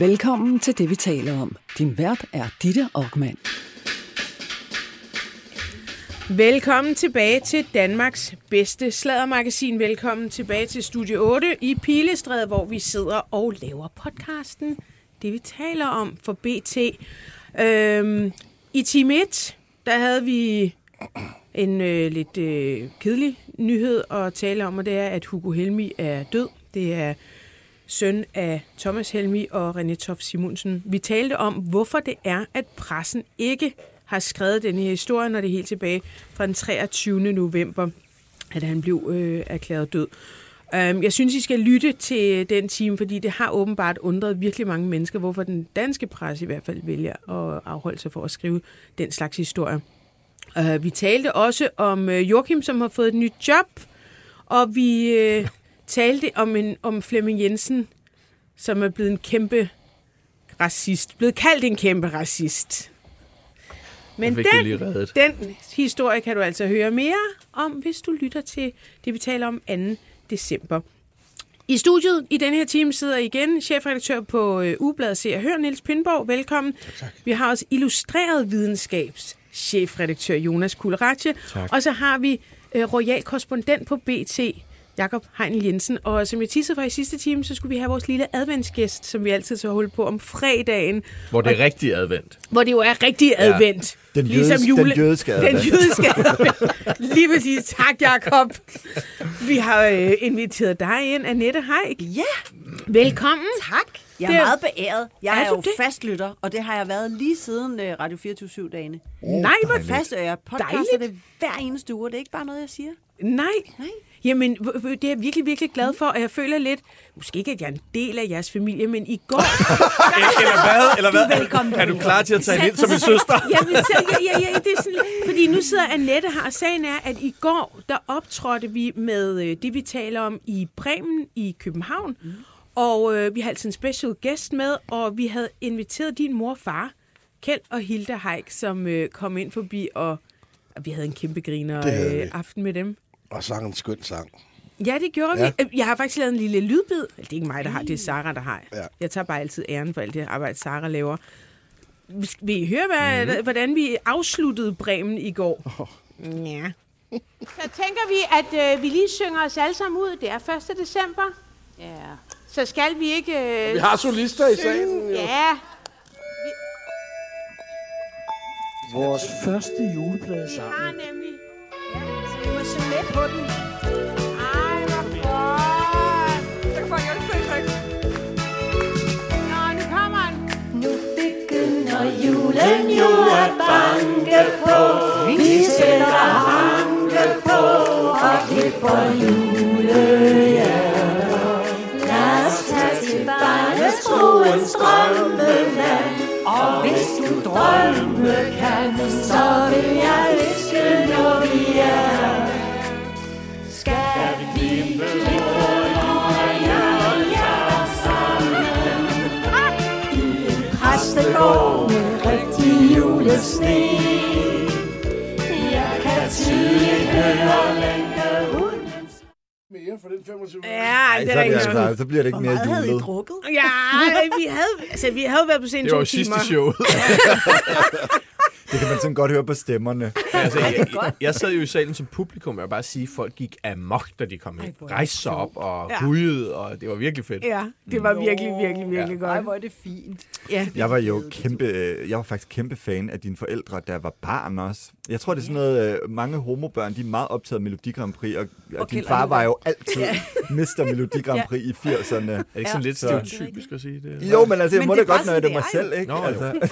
Velkommen til det, vi taler om. Din vært er Ditte Aukmann. Velkommen tilbage til Danmarks bedste sladdermagasin. Velkommen tilbage til Studio 8 i Pilestræde, hvor vi sidder og laver podcasten. Det vi taler om for BT. Øhm, I time 1, der havde vi en øh, lidt øh, kedelig nyhed at tale om, og det er, at Hugo Helmi er død. Det er søn af Thomas Helmi og René Tof Simonsen. Vi talte om, hvorfor det er, at pressen ikke har skrevet den her historie, når det er helt tilbage fra den 23. november, at han blev øh, erklæret død. Um, jeg synes, I skal lytte til den time, fordi det har åbenbart undret virkelig mange mennesker, hvorfor den danske presse i hvert fald vælger at afholde sig for at skrive den slags historie. Uh, vi talte også om øh, Joachim, som har fået et nyt job, og vi øh, talte om, en, om Flemming Jensen, som er blevet en kæmpe racist. Blevet kaldt en kæmpe racist. Men den, den historie kan du altså høre mere om, hvis du lytter til det, vi taler om 2. december. I studiet i denne her time sidder igen chefredaktør på øh, Ugebladet Se og Hør, Niels Pindborg. Velkommen. Tak, tak. Vi har også illustreret videnskabs chefredaktør Jonas Kulleratje. Og så har vi øh, royal korrespondent på BT, Jakob Heinl Jensen. Og som jeg tissede fra i sidste time, så skulle vi have vores lille adventsgæst, som vi altid så holde på om fredagen, Hvor det er rigtig advent. hvor det jo er rigtig advent. Den jødiske- den jødiske Den jødiske advent. Lige præcis. Tak, Jakob. Vi har øh, inviteret dig ind, Annette Heik. Ja, Velkommen. tak. Jeg er Det- meget beæret. Jeg Er er, jo det? fastlytter, og det har jeg været lige siden uh, Radio 24-7-dagene. Nej, hvor Fast er jeg podcaster Dejligt. det hver eneste uge, og det er ikke bare noget, jeg siger. Nej. Nej. Jamen, det er jeg virkelig, virkelig glad for, og jeg føler lidt, måske ikke, at jeg er en del af jeres familie, men i går... Eller hvad? Eller hvad? velkommen. Er du klar til at tage ind som en søster? Jamen, så, ja, ja, ja, det er sådan, fordi nu sidder Annette her, og sagen er, at i går, der optrådte vi med øh, det, vi taler om i Bremen i København, mm. og øh, vi havde altså en special guest med, og vi havde inviteret din mor og far, Kjeld og Hilda Heik, som øh, kom ind forbi, og, og vi havde en kæmpe griner øh, aften med dem. Og sang en skøn sang. Ja, det gjorde ja. Vi. Jeg har faktisk lavet en lille lydbid. Eller, Det er ikke mig, der har det, er Sara, der har. Ja. Jeg tager bare altid æren for alt det arbejde, Sara laver. Vil I høre, hvad, mm. hvordan vi afsluttede Bremen i går? Oh. Ja. Så tænker vi, at øh, vi lige synger os alle sammen ud. Det er 1. december. Ja. Så skal vi ikke... Øh, Vi har solister i salen. Jo. Ja, Vores første juleplade vi sammen. har nemlig... Synge med på den. Ej, hvor godt. Så kan folk jo ikke føle. Nå, nu kommer den. Nu begynder julen jo at banke på. Vi sætter hanke på og klipper julehjerter. Lad os tage til barnestroens drømmeland. Og hvis du drømme kan, så vil jeg viske, præstegård med rigtig julesne. Jeg kan tydeligt høre lænkehunden. Mere for den 25 Ja, Ej, det er det ikke altså, så bliver det ikke Hvor mere meget havde I julet. drukket? Ja, vi havde, altså, vi havde været på scenen Det var to jo sidste timer. Det kan man sådan godt høre på stemmerne. altså, jeg, jeg, jeg sad jo i salen som publikum, og jeg bare sige, at folk gik amok, da de kom ind. Rejste sig op og Ja. hujede, og det var virkelig fedt. Ja, det var virkelig, virkelig, virkelig Ej, godt. hvor er det fint. Ja. Jeg var jo kæmpe, øh, jeg var faktisk kæmpe fan af dine forældre, jeg var barn også. Jeg tror, det er sådan noget, øh, mange homobørn, de er meget optaget af Melodi Grand Prix, og, og din far var jo altid Mr. Melodi Grand Prix i 80'erne. Er det ikke sådan Ja. lidt Så- stereotypisk at sige det? Jo, men altså, jeg Men må det da er godt, når det er mig selv, ikke? Nå. Altså,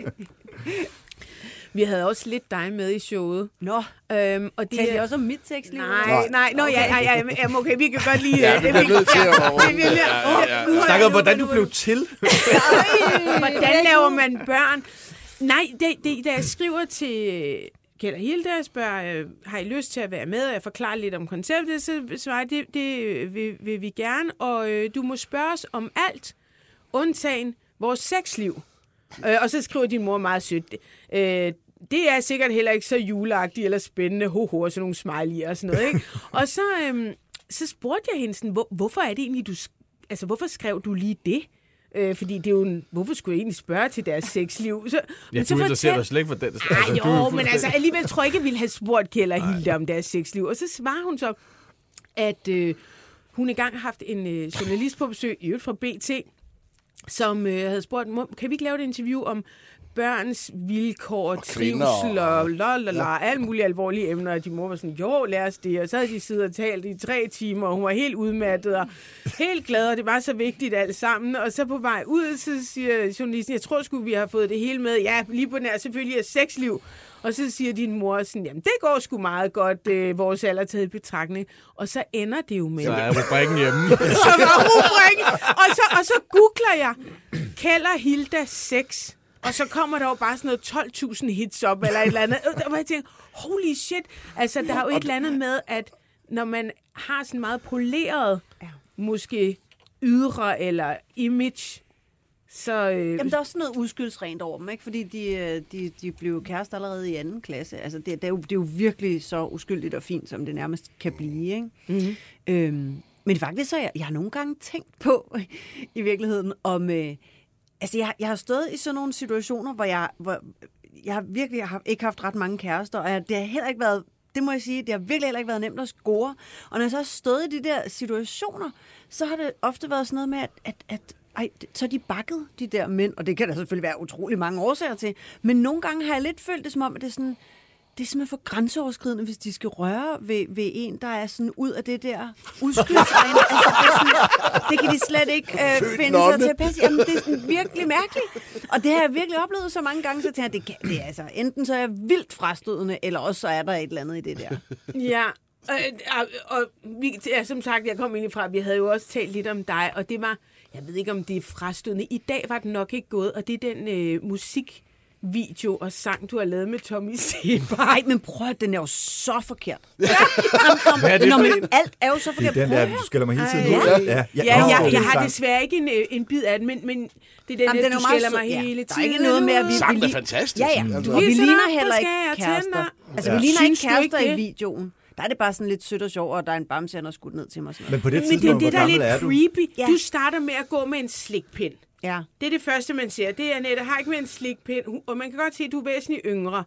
Vi havde også lidt dig med i showet. Nå, Øhm, og det talte er- også om mit tekstliv? Nej, nej, nå, ja, ja, ja, jamen, okay, vi kan godt lige... Ja, vi bliver nødt til at... Det vil jeg. Ja, ja, Gud, Snakker om, hvordan du blev til. Hvordan laver man børn? Nej, det, det, da jeg skriver til Kjeld og Hilde og spørger, øh, har I lyst til at være med? Og jeg forklarer lidt om konceptet, så svarer jeg, det, det vil, vil vi gerne. Og øh, du må spørge os om alt, undtagen vores sexliv. Øh, og så skriver din mor meget sødt, øh, det er sikkert heller ikke så juleagtigt eller spændende, ho, ho, og sådan nogle smiley'er og sådan noget. Ikke? og så, øhm, så spurgte jeg hende sådan, hvor, hvorfor er det egentlig, du, altså hvorfor skrev du lige det? Øh, fordi det er jo en, hvorfor skulle jeg egentlig spørge til deres sexliv? Så, Ja, så du interesserer fortæl- dig slet ikke for den. Ej, Altså, jo, du- men altså alligevel tror jeg ikke, jeg ville have spurgt Kjell og Hilde om deres sexliv. Og så svarer hun så, at øh, hun engang har haft en øh, journalist på besøg, i øvrigt fra BT, som øh, havde spurgt, "Må- kan vi ikke lave et interview om børns vilkår, og trivsel og- og la, la, la, alle mulige alvorlige emner, og de mor var sådan, jo, lad os det, og så havde de siddet og talt i tre timer, og hun var helt udmattet og helt glad, og det var så vigtigt alt sammen, og så på vej ud, så siger journalisten, jeg tror sgu, vi har fået det hele med, ja, lige på nær selvfølgelig er sexliv, og så siger din mor sådan, jamen det går sgu meget godt, øh, vores alder taget i betragtning, og så ender det jo med, Så er rubrikken hjemme. så var rubrikken. Og så, og så googler jeg, kalder Hilda sex. Og så kommer der jo bare sådan noget 12.000 hits op, eller et eller andet. Og hvor jeg tænker, holy shit. Altså, der er jo et eller andet med, at når man har sådan meget poleret, måske ydre eller image, så... Øh, Jamen, der er også noget uskyldsrent over dem, ikke? Fordi de, øh, de, de blev kærester allerede i anden klasse. Altså, det, det, er jo, det er jo virkelig så uskyldigt og fint, som det nærmest kan blive, ikke? Mm-hmm. Øhm, men faktisk så jeg, jeg har nogle gange tænkt på, i virkeligheden, om... Øh, altså, jeg, jeg har stået i sådan nogle situationer, hvor jeg, hvor jeg har virkelig har ikke haft ret mange kærester, og jeg, det har heller ikke været det må jeg sige, det har virkelig heller ikke været nemt at score. Og når jeg så har stået i de der situationer, så har det ofte været sådan noget med, at, at, at ej, så er de bakket, de der mænd, og det kan der selvfølgelig være utrolig mange årsager til, men nogle gange har jeg lidt følt det som om, at det er sådan, det er simpelthen for grænseoverskridende, hvis de skal røre ved, ved en, der er sådan ud af det der uskyldsrene. altså, det, sådan, det kan de slet ikke øh, finde sig til at passe. Jamen, det er sådan virkelig mærkeligt. Og det har jeg virkelig oplevet så mange gange, så tænker jeg, det, kan, det er altså, enten så er jeg vildt frastødende, eller også så er der et eller andet i det der. Ja, og, og, og vi, ja, som sagt, jeg kom ind fra, vi havde jo også talt lidt om dig, og det var, jeg ved ikke om det er frastødende, i dag var det nok ikke gået, og det er den øh, musik, video og sang, du har lavet med Tommy Seberg. Nej, men prøv at den er jo så forkert. Altså, Hvad er det Nå, for men en? alt er jo så Det forkert. er den der, du skælder mig hele tiden ud. ja. Ja, Ja, elsker jeg, den jeg har desværre ikke en, øh, en bid af den, men, men det er den Jamen, der, den er du jo meget skælder mig. Ja, hele der tiden. er ikke noget med, at vi- Sangen er fantastisk. Ja, ja. Altså, Og vi ligner heller ikke kærester. Altså, Ja. vi ligner ikke du kærester i det? videoen. Der er det bare sådan lidt sødt og sjovt, og der er en bamse, han har skudt ned til mig. Sådan Men på det Men det er tidspunkt, det, hvor der er lidt er du? creepy. Ja. Du starter med at gå med en slikpind. Ja. Det er det første, man ser. Det er, Annette har ikke med en slikpind. Og man kan godt se, at du er væsentligt yngre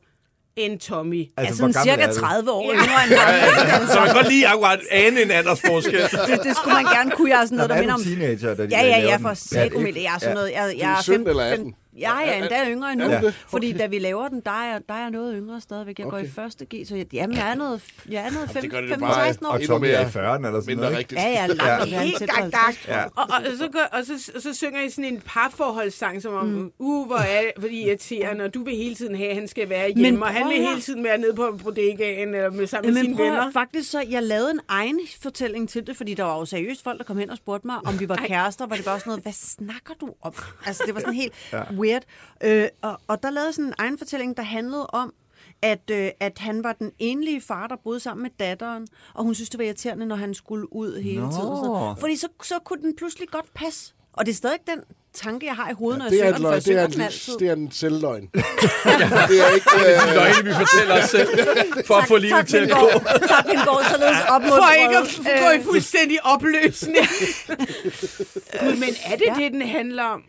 end Tommy. Altså, gammel cirka er du? 30 år yngre end ham. Så man kan godt lige akkurat ane en aldersforskel. Det, det skulle man gerne kunne. Jeg er sådan noget, der er minder om... teenager, da de Ja, ja, ja, for sækomil. Jeg er sådan noget. Jeg, jeg er er 17 fem- eller fem- 18? Ja, ja, endda yngre endnu. Er det? Fordi da vi laver den, der er, der er jeg noget yngre stadigvæk. Jeg går i Okay. første G, så jeg, jamen, jeg er noget, jeg er noget det gør det jo 15 bare- 16 år. Og Tommy er i mere 40'erne eller sådan Mindre noget, ikke? rigtigt. Ja, ja, langt Ja. ja. Helt gak, 50. gak. Og, og, og, så, gør, og, så, og så synger I sådan en parforholdssang, som om, mm. uh, hvor er det fordi irriterende, og du vil hele tiden have, at han skal være hjemme, Men og han vil hele tiden være nede på bodegaen eller med, sammen med sine prøv, venner. at- faktisk så, jeg lavede en egen fortælling til det, fordi der var jo seriøst folk, der kom hen og spurgte mig, om vi var kærester, hvor det bare sådan noget, hvad snakker du om? Altså, det var sådan helt ja. Weird. Øh, og, og der lavede sådan en egen fortælling, der handlede om, at, øh, at han var den enlige far, der boede sammen med datteren, og hun synes, det var irriterende, når han skulle ud hele Nå. tiden. Noget. Fordi så, så kunne den pludselig godt passe. Og det er stadig den tanke, jeg har i hovedet, når jeg Det er, synger den, for jeg det, er synger en, den altid. det er en selvløgn. det er ikke... Øh, Løgne, vi fortæller os selv, for at få livet tak, til at gå. Tak, min gård, således opmuntret. For ikke at gå i Øh, fuldstændig opløsning. Gud, men er det Ja. det, den handler om?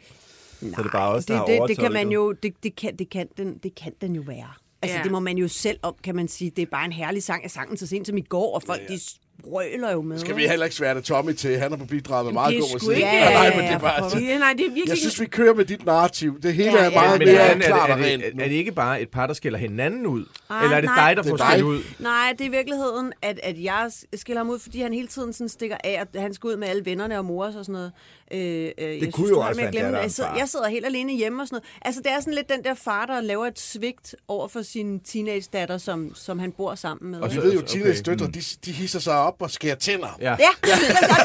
Så er det bare os, der det, det, det kan man jo, det, det, kan, det, kan den, det kan den jo være. Altså, ja. det må man jo selv om, kan man sige. Det er bare en herlig sang. Jeg sang den så sent som i går, og folk ja, ja. de sprøler jo med. skal vi heller ikke sværte Tommy til. Han er på bidraget med meget god musik. ikke- Nej, nej, men Ja, det er bare... ja, Ja, nej, det er virkelig... Jeg synes, vi kører med dit narrativ. Det hele Ja, er ja. meget Men mere er, klart er, og er, er det ikke bare et par, der skiller hinanden ud? Ej, Eller er det nej. dig, der Det får skældt ud? Nej, det er i virkeligheden, at, at jeg skiller ham ud, fordi han hele tiden sådan stikker af, at han skal ud med alle vennerne og mors og sådan noget. Øh, øh, det jeg kunne jo du har også med at være glemme jeg, sidder, far. jeg sidder helt alene hjemme og sådan noget. Altså, det er sådan lidt den der far, der laver et svigt over for sin teenage-datter, som, som han bor sammen med. Og Vi ved jo, Okay, teenage døtre, mm. de, de hisser sig op og skærer tænder. Ja. Ja, ja,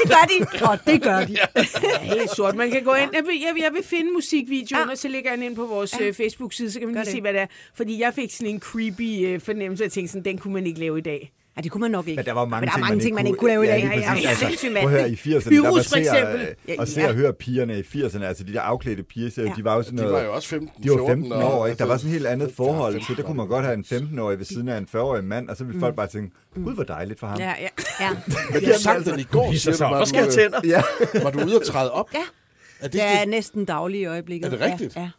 det gør de. Og det gør de. Ja, helt sort. Man kan gå ind. Jeg vil, jeg vil, jeg vil finde musikvideoen, Ja. og så lægger jeg den ind på vores ja. Facebook-side, så kan man lige se, hvad det er. Fordi jeg fik sådan en creepy øh, fornemmelse, jeg tænkte sådan, den kunne man ikke lave i dag. Ja, det kunne man nok ikke. Men der var mange, Men der er ting, mange ting, man ikke kunne lave i dag. Ja, Ja, ja, Altså, sindssygt, prøv at høre, i 80'erne, der var Pyrus ser, og se Ja. og høre pigerne i 80'erne, altså de der afklædte piger, Ja. de var jo sådan De noget... var jo også 15, de var 14 15 år, ikke? Der var altså, sådan et helt andet forhold til. Der kunne man godt have en 15-årig ved Mm. siden af en 40-årig mand, og så ville folk bare tænke, gud, hvor dejligt for ham. Ja, ja. Ja. Men du sang den i går, siger sig du. og skærer du, tænder. Ja. var du ude at træde op? Ja. Er det, Det er det? næsten daglig i øjeblikket. Er det rigtigt? Ja, ja. ja.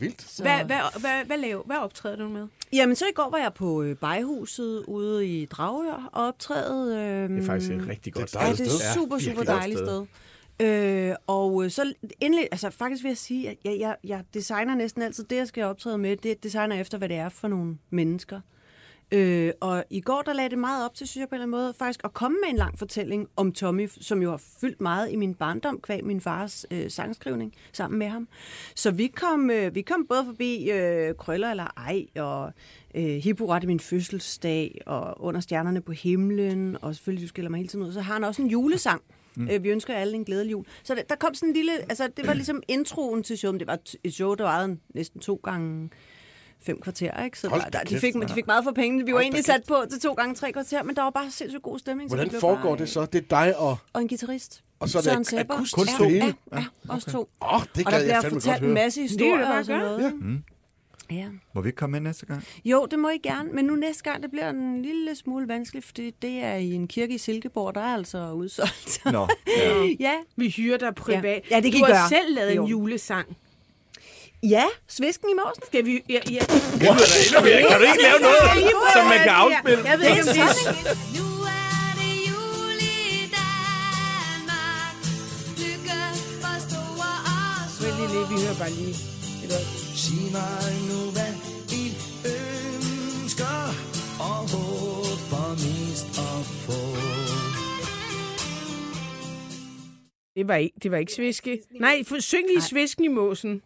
Vildt. Så... Hvad, hvad, hvad, hvad, laver, hvad optræder du med? Jamen, så i går var jeg på øh, Bejhuset ude i Dragør og optrædet. Øh, Det er faktisk et rigtig godt Det er Ja, det sted. er super, super dejligt sted. sted. Øh, og øh, så endelig, altså faktisk vil jeg sige, at jeg, jeg, jeg designer næsten altid det, jeg skal optræde med, det designer efter, hvad det er for nogle mennesker. Øh, og i går, der lagde det meget op til, synes jeg på en eller anden måde, faktisk at komme med en lang fortælling om Tommy, som jo har fyldt meget i min barndom, kvæg min fars øh, sangskrivning sammen med ham. Så vi kom, øh, vi kom både forbi øh, Krøller eller Ej, og øh, Hipporet i min fødselsdag, og Under stjernerne på himlen, og selvfølgelig, du skiller mig hele tiden ud. Så har han også en julesang. Mm. Øh, vi ønsker alle en glædelig jul. Så der, der kom sådan en lille, altså det var ligesom introen til showet. Det var et show, der varede næsten to gange fem kvarter, ikke? Så Hold der, der, de, fik, de fik meget for pengene. Vi var Hold egentlig sat på til to gange tre kvarter, men der var bare sindssygt god stemning. så Hvordan det blev foregår bare, det så? Det er dig og... Og en guitarist. Og så er det Søren ak- Sepper. akustisk ja, det hele? Ja, ja, også to. Åh, oh, det Og gad der jeg bliver fandme godt fortalt en høre. masse Det er jo historier bare og sådan noget. Mm. Ja. Må vi ikke komme med næste gang? Jo, det må I gerne, men nu næste gang, det bliver en lille smule vanskeligt, fordi det er i en kirke i Silkeborg, der er altså udsolgt. Nå, ja. ja. Vi hyrer dig privat. Ja. Ja, det kan du I har gøre. selv lavet Jo. en julesang. Ja, Svisken i Måsen. Skal vi... Ja, ja. Kan du ikke lave noget, som man kan afspille? Jeg ved ikke, om det er... Vent lige, vi hører bare lige. et øjeblik. Sig mig nu, hvad I ønsker og håber mest at få. Det var ikke, det var ikke sviske. Nej, for, syng lige svisken i måsen.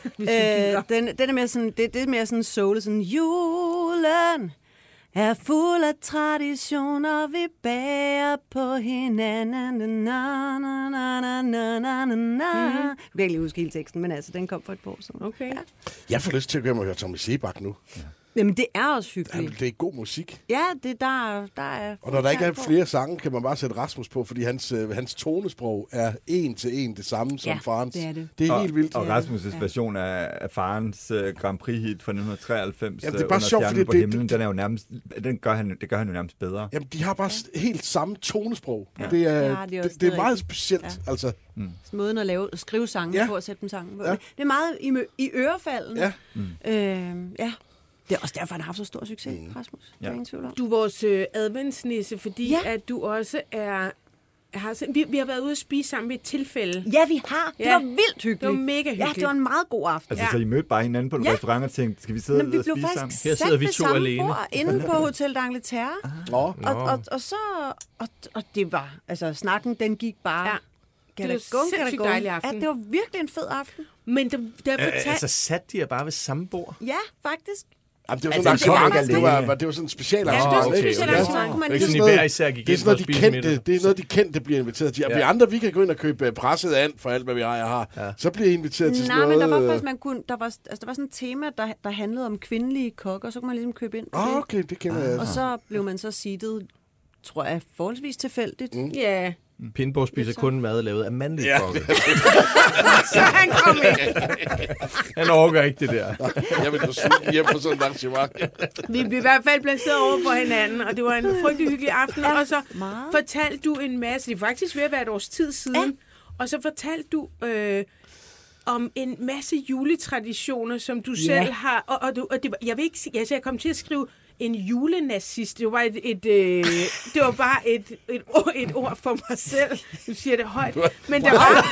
Øh, den, den er mere sådan, det, det er mere sådan soul, sådan julen er fuld af traditioner, vi bærer på hinanden. Na, na, na, na, na, na, na, na. Mhm. Jeg kan ikke lige huske hele teksten, men altså, den kom for et par år siden. Okay. Ja. Jeg får lyst til at gå hjem og høre Tommy Sebak nu. Jamen, det er også Jamen, hyggeligt. det er god musik. Ja, det der, der er... Og når der ikke er flere sange, kan man bare sætte Rasmus på, fordi hans, øh, hans tonesprog er en til en det samme som Ja, farens. det er det. Det er og, helt vildt. Og Ja. Rasmus' version af, af farens uh, Grand Prix-hit fra 1993, Jamen, det er øh, bare sjovt, fordi på det- himlen, det- den er jo nærmest, den gør han, det gør han jo nærmest bedre. Jamen, de har bare ja. helt samme tonesprog. Ja. Det, er, Ja, det er det, også- det, er meget rigtigt. specielt. Ja. Altså, Måden at lave, skrive sange Ja. på og sætte dem sammen på. Ja. Det er meget i, i ørefalden. Ja. Øh, ja. Det er også derfor, han har haft så stor succes, Rasmus. Det er Ja. ingen tvivl om. Du er vores øh, adventsnisse, fordi Ja. at du også er... Har, sådan- vi, vi har været ude at spise sammen ved et tilfælde. Ja, vi har. Det Ja. var vildt hyggeligt. Det var mega Ja, hyggeligt. det var en meget god aften. Altså, Ja. så I mødte bare hinanden på en Ja. restaurant og tænkte, skal vi sidde Men vi og blev spise faktisk sammen? Her sidder vi to samme alene. bord inde på Hotel d'Angleterre. Ah. Og, og, og så... Og, og det var... Altså, snakken, den gik bare... Ja. Kan Det det var det sindssygt dejlig aften. Ja, det var virkelig en fed aften. Men der, der Øh, fortalte... altså, satte de jer bare ved samme bord? Ja, faktisk. Jamen, det var Altså, sådan det var en ikke arrangement. Det alene. var, det var sådan en special Ja, det var arrangement. sådan en Ja. arrangement. kunne man Det er sådan, især gik Det er sådan noget, de kendte, det er noget, de kendte bliver inviteret til. Og Ja. vi andre, vi kan gå ind og købe øh, presset an for alt, hvad vi har, jeg har. Ja. Så bliver I inviteret til sådan Nej, men noget... der var øh, faktisk, man kunne, der var, altså, der var sådan et tema, der, der handlede om kvindelige kokker, og så kunne man ligesom købe ind på Ah, det. okay, det kender jeg. Og så blev man så seedet, tror jeg, forholdsvis tilfældigt. Mm. Ja, Pindborg spiser kun mad lavet af mandlige Ja. kokke. så han kom ind. Han overgår ikke det der. Jeg vil gå sulten hjem på sådan et arrangement. Vi blev i hvert fald placeret over for hinanden, og det var en frygtelig hyggelig aften. Ja, og så meget. fortalte du en masse, det er faktisk ved at være et års tid siden, ja. og så fortalte du øh, om en masse juletraditioner, som du Ja. selv har, og, og, du, og det var, jeg vil ikke sige, altså jeg kom til at skrive en julenazist. Det var et, et øh, det var bare et, et, ord, et ord for mig selv. Du siger det højt. Men der var,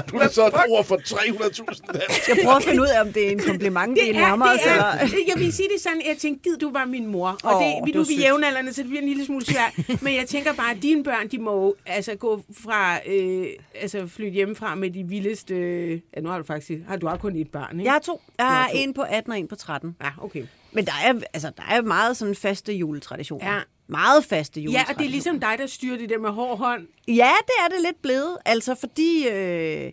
Du er så et ord for 300.000 dansk. Jeg prøver at finde ud af, om det er en kompliment, vi det er, nærmer os. det Eller... er, det, jeg vil sige det sådan, jeg tænkte, gid du var min mor. Og det, vi det nu er vi jævnaldrende, så det bliver en lille smule svært. Men jeg tænker bare, at dine børn, de må altså gå fra, øh, altså flytte hjemmefra med de vildeste, øh, ja nu har du faktisk, har du har kun et barn, ikke? Jeg har to. Jeg har to. en på 18 og en på 13. Ja, okay. Men der er, altså, der er meget sådan faste juletraditioner. Ja. Meget faste Ja, juletraditioner. og det er ligesom dig, der styrer det der med hård hånd. Ja, det er det lidt blevet. Altså, fordi... Øh...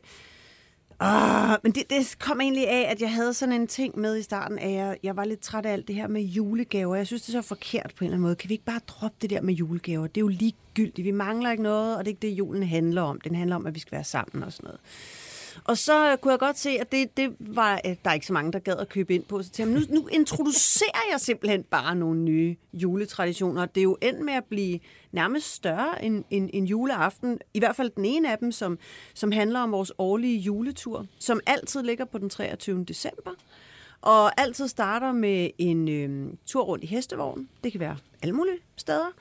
Ah, men det, det kom egentlig af, at jeg havde sådan en ting med i starten af, at jeg, jeg var lidt træt af alt det her med julegaver. Jeg synes, det er så forkert på en eller anden måde. Kan vi ikke bare droppe det der med julegaver? Det er jo ligegyldigt. Vi mangler ikke noget, og det er ikke det, julen handler om. Den handler om, at vi skal være sammen og sådan noget. Og så øh, kunne jeg godt se, at det, det var, øh, der er ikke så mange, der gad at købe ind på. Så tænkte jeg, nu, nu introducerer jeg simpelthen bare nogle nye juletraditioner. Det er jo end med at blive nærmest større end, end, end juleaften. I hvert fald den ene af dem, som, som handler om vores årlige juletur, som altid ligger på den 23. december. Og altid starter med en øh, tur rundt i hestevogn. Det kan være alle mulige steder.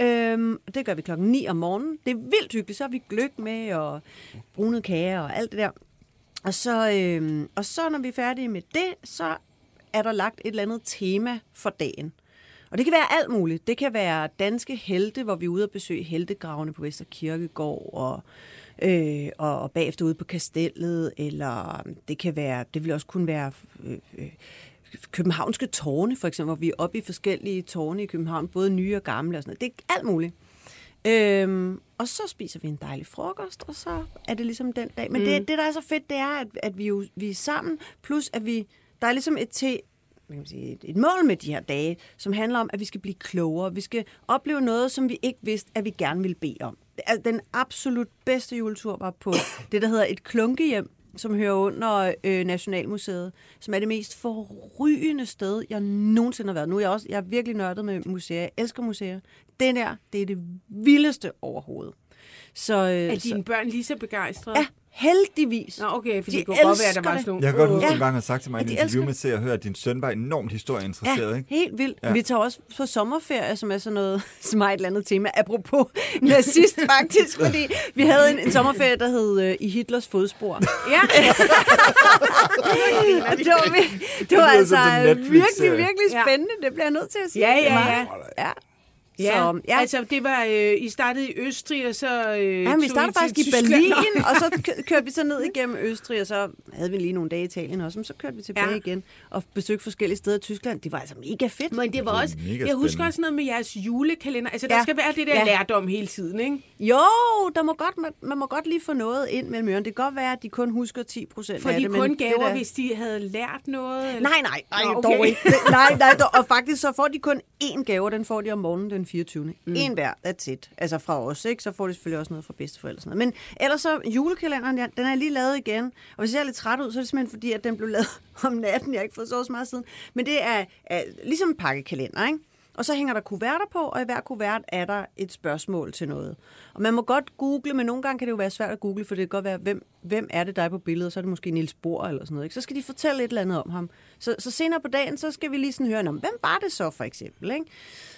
Øhm, det gør vi klokken 9 om morgenen. Det er vildt hyggeligt. Så har vi gløk med og brune kager og alt det der. Og så, øh, og så når vi er færdige med det, så er der lagt et eller andet tema for dagen. Og det kan være alt muligt. Det kan være danske helte, hvor vi er ude og besøge heltegravene på Vester Kirkegård, og, øh, og, og bagefter ude på kastellet, eller det kan være, det vil også kunne være øh, øh, københavnske tårne, for eksempel, hvor vi er oppe i forskellige tårne i København, både nye og gamle og sådan noget. Det er alt muligt. Øhm, og så spiser vi en dejlig frokost, og så er det ligesom den dag. Men mm. det, det, der er så fedt, det er, at, at vi, jo, vi er sammen, plus at vi, der er ligesom et, til, hvad kan man sige, et, et mål med de her dage, som handler om, at vi skal blive klogere. Vi skal opleve noget, som vi ikke vidste, at vi gerne ville bede om. Den absolut bedste juletur var på det, der hedder et klunkehjem, som hører under øh, Nationalmuseet, som er det mest forrygende sted, jeg nogensinde har været. Nu er jeg også jeg er virkelig nørdet med museer. Jeg elsker museer. Det der, det er det vildeste overhovedet. Så, øh, Er så, dine børn lige så begejstrede? ja, heldigvis. Nå, okay, for De det kunne godt være, at der var det. sådan nogle... Jeg kan godt huske, at Ja. du engang har sagt til mig i Ja, en interview med Se og Hør, at din søn var enormt historieinteresseret, Ja, ikke? helt vildt. Ja. Ja. Vi tager også på sommerferie, som er sådan noget, som har et eller andet tema, apropos nazist faktisk, fordi vi havde en, en sommerferie, der hed øh, I Hitlers fodspor. Ja, Og det var, det var altså virkelig, virkelig Ja. spændende, det bliver jeg nødt til at sige. Ja, ja, ja. ja. Ja. Så, ja. altså det var... Øh, I startede i Østrig, og så... Øh, Ja, vi startede I faktisk i Tyskland. Berlin, og så kø- kørte vi så ned igennem Østrig, og så havde vi lige nogle dage i Italien også, men så kørte vi tilbage Ja. igen og besøgte forskellige steder i Tyskland. Det var altså mega fedt. Men det var også... mega Jeg husker også noget med jeres julekalender. Altså, der Ja. skal være det der Ja. lærdom hele tiden, ikke? Jo, der må godt, man, man må godt lige få noget ind mellem ørerne. Det kan godt være, at de kun husker 10 procent For af de det. men kun det gaver, der- hvis de havde lært noget? Eller? Nej, nej, nej, Nå, okay. dog ikke. Det- Nej, nej, dog, og faktisk så får de kun én gave, og den får de om morgenen den 24. Mm. En hver, that's it. Altså fra os, ikke? Så får de selvfølgelig også noget fra bedsteforældre. og Sådan noget. Men ellers så, julekalenderen, ja, den er lige lavet igen. Og hvis jeg er lidt træt ud, så er det simpelthen fordi, at den blev lavet om natten. Jeg har ikke fået så meget siden. Men det er, er ligesom en pakkekalender, ikke? Og så hænger der kuverter på, og i hver kuvert er der et spørgsmål til noget. Og man må godt google, men nogle gange kan det jo være svært at google, for det kan godt være, hvem, hvem er det, der er på billedet, så er det måske Niels Bohr eller sådan noget. Ikke? Så skal de fortælle et eller andet om ham. Så, så senere på dagen, så skal vi lige sådan høre, hvem var det så for eksempel? Ikke?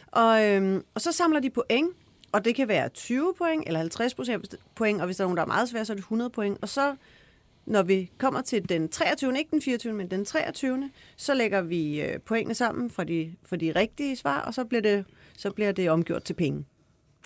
Og, øhm, og så samler de point, og det kan være 20 point eller 50 point, og hvis der er nogen, der er meget svære, så er det 100 point. Og så når vi kommer til den 23., ikke den 24., men den 23., så lægger vi øh, pointene sammen for de, for de rigtige svar, og så bliver, det, så bliver det omgjort til penge.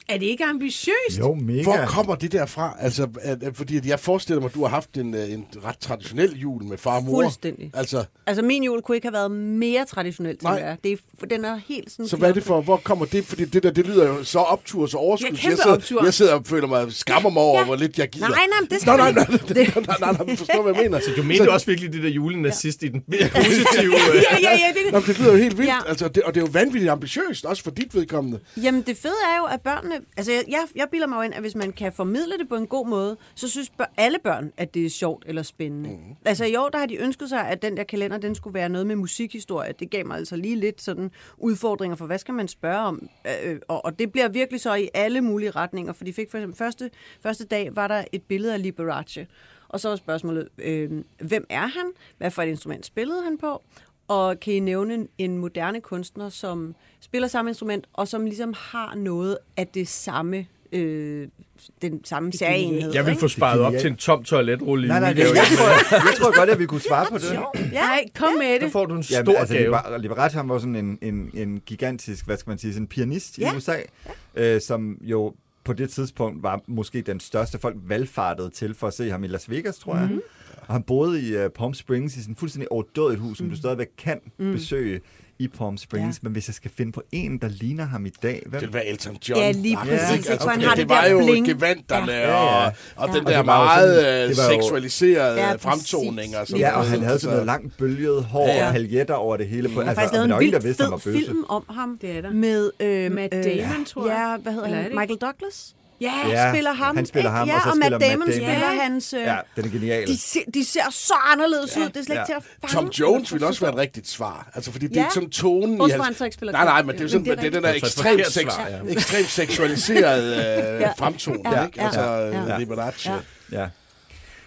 Er det ikke ambitiøst? Jo, mega. Hvor kommer det der fra? Altså, at, at, fordi at jeg forestiller mig, at du har haft en, øh, en ret traditionel jul med far og mor. Fuldstændig. Altså, Altså, min jul kunne ikke have været mere traditionelt, Nej. tænker jeg. Det er, for den er helt sådan... så hvad er det for, hvor kommer det? Fordi det der, det lyder jo så optur, så overskud. Ja, jeg, sidder, optur. jeg sidder og føler mig, skammer mig over, Ja. hvor lidt jeg gider. Nej, nej, det skal nej, nej, nej, nej, nej, nej, nej, nej, forstår, hvad jeg mener. Du mente også virkelig det der julenazist i den mere positive... øh, Ja, ja, ja. Det, Nå, det lyder jo helt vildt, Ja. altså, det, og det er jo vanvittigt ambitiøst, også for dit vedkommende. Jamen, det fede er jo, at børnene... Altså, jeg, jeg, jeg bilder mig jo ind, at hvis man kan formidle det på en god måde, så synes bør, alle børn, at det er sjovt eller spændende. Mm. Altså, i år, der har de ønsket sig, at den der kalender, den skulle være noget med musikhistorie. Det gav mig altså lige lidt sådan udfordringer for, hvad skal man spørge om? Øh, og, og det bliver virkelig så i alle mulige retninger, for de fik for eksempel første, første dag, var der et billede af Liberace. Og så var spørgsmålet, øh, hvem er han? Hvad for et instrument spillede han på? Og kan I nævne en moderne kunstner, som spiller samme instrument, og som ligesom har noget af det samme, øh, den samme særenhed? Jeg vil få sparet op til en tom toiletrulle i Nej, nej, jeg, tror, jeg tror godt, at vi kunne svare på det. Ja, Nej, kom med Så det. får du en stor Jamen, altså, gave. Liber- Liberace han var sådan en, en, en gigantisk, hvad skal man sige, sådan en pianist Ja. i USA, øh, som jo på det tidspunkt var måske den største folk valgfartede til for at se ham i Las Vegas, tror jeg. Og han boede i uh, Palm Springs i sådan fuldstændig overdådigt hus, som du stadigvæk kan besøge i Palm Springs. Ja. Men hvis jeg skal finde på en, der ligner ham i dag, hvem? Det var Elton John. Ja, lige præcis, ikke? ikke? Han har det, det var der jo bling. gevanterne Ja. og, Ja, og Og den der var jo meget sådan- øh, det seksualiserede Ja, ja, fremtoning. Og sådan Ja, og han havde sådan noget Altså, langt bølget hår Ja. og paljetter over det hele. På, har altså, faktisk lavet der var en ingen, der vild vidste, fed film om ham. Det er der. Med øh, Matt øh, Damon, tror jeg. Ja, hvad hedder Eller er han? Michael Douglas? Ja, Ja, spiller ham. han spiller ham, ja, og så og spiller Matt Matt Damon Damon. spiller Ja. hans... Øh, Ja, den er genial. de, ser, de ser så anderledes ud. Det er slet ikke Ja. til at fange. Tom Jones ville også være et rigtigt svar. Altså, fordi det Ja. er sådan tonen hans... han så ikke spiller Nej, nej, men det er jo sådan, det er det, er den der ekstremt, er sex, ja. ekstremt seksualiserede Ja. øh, fremtoning, Ja, ikke? ja, Altså, ja. ja. Liberace. Ja.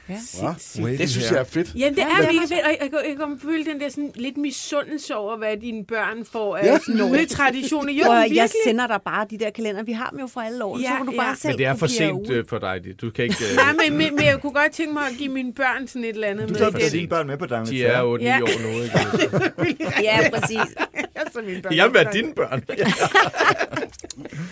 Ja. Wavy Det synes jeg er fedt. Jamen, det er Ja. mega fedt, og jeg, jeg, jeg kan føle den der sådan lidt misundelse over, hvad dine børn får af Ja. ja. sådan juletraditioner. Jo, virkelig. jeg sender dig bare de der kalender. Vi har dem jo for alle år. så Ja, kan du ja. bare selv Men det er for sent ud. øh, for dig. Du kan ikke... øh, Nej, men, men, men jeg kunne godt tænke mig at give mine børn sådan et eller andet Du med. tager for dine børn med på De er Dangletær. 8-9 Ja. år nu, ikke? Ja, præcis. Altså, mine børn. Jeg vil være dine børn.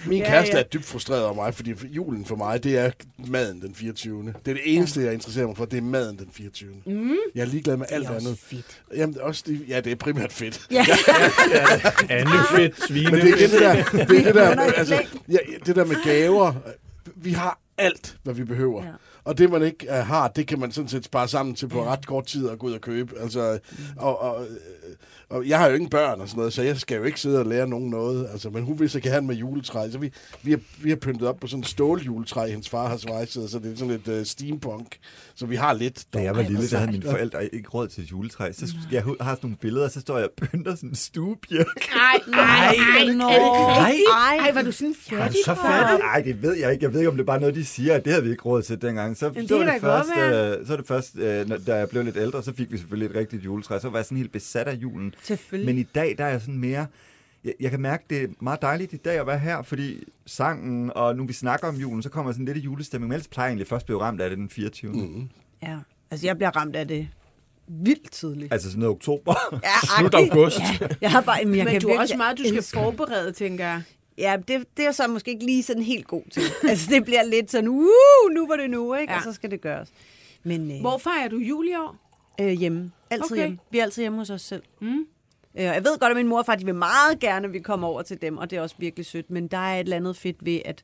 Min Ja, kæreste ja. er dybt frustreret over mig, fordi julen for mig, det er maden den 24. Det er det eneste, jeg interesserer mig for, det er maden den 24. Mm. Jeg er ligeglad med alt Det er andet. fedt. Jamen, også det, ja, det er primært fedt. Ja. Anne fedt, svine. Men det er igen det der, det, er det der, et altså, ja, det der med gaver. Vi har alt, hvad vi behøver. Ja. Ja. Og det, man ikke uh, har, det kan man sådan set spare sammen til på ret kort tid at gå ud og købe. Altså, og, og, øh, og jeg har jo ingen børn og sådan noget, så jeg skal jo ikke sidde og lære nogen noget. Altså, men hun vil så gerne med juletræ. Så vi, vi, har, vi har pyntet op på sådan en ståljuletræ, hendes far har svejset, så det er sådan lidt uh, steampunk. Så vi har lidt. Da jeg var lille, der havde mine forældre ikke råd til et juletræ. Så jeg har sådan nogle billeder, så står jeg og pynter sådan en stuebjørk. Nej, nej, nej. Nå. Ej, ej, var du sådan du fattig? så fattig? Nej, det ved jeg ikke. Jeg ved ikke, om det er bare noget, de siger, at det havde vi ikke råd til dengang. Så, det så, var kan det da godt først, øh, så det først, øh, da jeg blev lidt ældre, så fik vi selvfølgelig et rigtigt juletræ. Så var jeg sådan helt besat af julen. Selvfølgelig. Men i dag, der er jeg sådan mere... Jeg, jeg kan mærke, det er meget dejligt i dag at være her, fordi sangen, og nu vi snakker om julen, så kommer sådan lidt i julestemning. Men ellers plejer jeg egentlig først at blive ramt af det den 24. Mm. Ja. Altså, jeg bliver ramt af det vildt tidligt. Altså sådan noget oktober. Ja, Slut august. Ja, jeg har bare, men jeg Men kan du er også meget, du skal forberede, tænker jeg. Ja, det, det er så måske ikke lige sådan helt god til. altså, det bliver lidt sådan, uh, nu var det nu, ikke? Ja. Og så skal det gøres. Men øh, Hvorfor er du jul i år? Øh, hjemme. Altid Okay. hjemme. Vi er altid hjemme hos os selv. Mm. Øh, jeg ved godt, at min mor og far, de vil meget gerne, at vi kommer over til dem, og det er også virkelig sødt. Men der er et eller andet fedt ved, at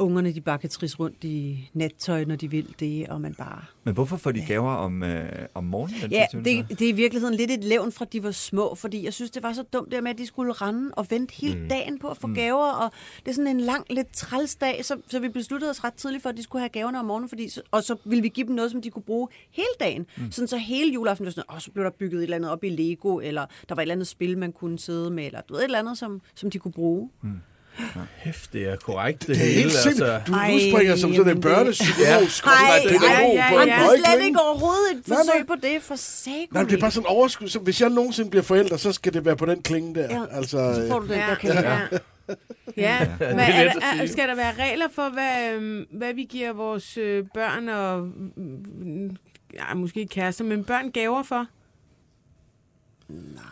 ungerne, de bare kan trisse rundt i nattøj, når de vil det, og man bare... Men hvorfor får de gaver om, øh, om morgenen? Ja, 24. det, det er i virkeligheden lidt et levn fra, de var små, fordi jeg synes, det var så dumt der med, at de skulle rende og vente hele mm. dagen på at få mm. gaver, og det er sådan en lang, lidt træls dag, så, så vi besluttede os ret tidligt for, at de skulle have gaverne om morgenen, fordi, og så ville vi give dem noget, som de kunne bruge hele dagen. Mm. Sådan så hele juleaften var sådan, åh, så blev der bygget et eller andet op i Lego, eller der var et eller andet spil, man kunne sidde med, eller du ved, et eller andet, som, som de kunne bruge. Mm. Hæft, det er korrekt, det, Det er hele. helt simpelthen. Altså. Du Ej, udspringer som sådan en børnepsykolog, skråstreg pædagog ja, på ja. en Det Det er nøgle, slet ikke? overhovedet et Nej, forsøg nej. på det, for sake. Nej, men det er bare sådan overskud. Så hvis jeg nogensinde bliver forælder, så skal det være på den klinge der. Ja, altså, så får du den der Ja, kalender. ja. Ja, men Det er er, skal der være regler for, hvad, øhm, hvad vi giver vores øh, børn og mm, ja, måske ikke kærester, men børn gaver for? Nej,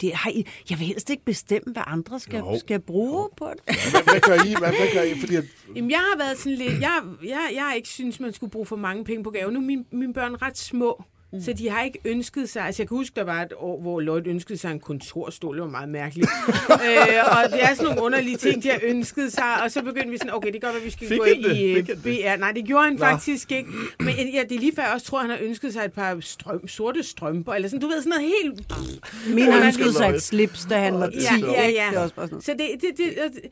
det har I, jeg vil helst ikke bestemme, hvad andre skal, Jo. skal bruge på det. hvad, hvad gør I? Hvad, hvad gør I? Fordi at, Jamen, jeg har været sådan lidt... Jeg, jeg, jeg har ikke synes, man skulle bruge for mange penge på gaver. Nu er mine, mine børn ret små, mm. så de har ikke ønsket sig... Altså, jeg kan huske, der var et år, hvor Lloyd ønskede sig en kontorstol. Det var meget mærkeligt. øh, og det er sådan nogle underlige ting, de har ønsket sig. Og så begyndte vi sådan, okay, det gør, at vi skal Fik gå det? i Fik? BR. Nej, det gjorde han Nå. faktisk ikke. Men ja, det er lige før, jeg også tror, han har ønsket sig et par strøm, sorte strømper. Eller sådan, du ved, sådan noget helt... Min ønskede sig et slips, da han var 10. Ja, ja, ja. Det er også bare sådan. Så det... det, det, det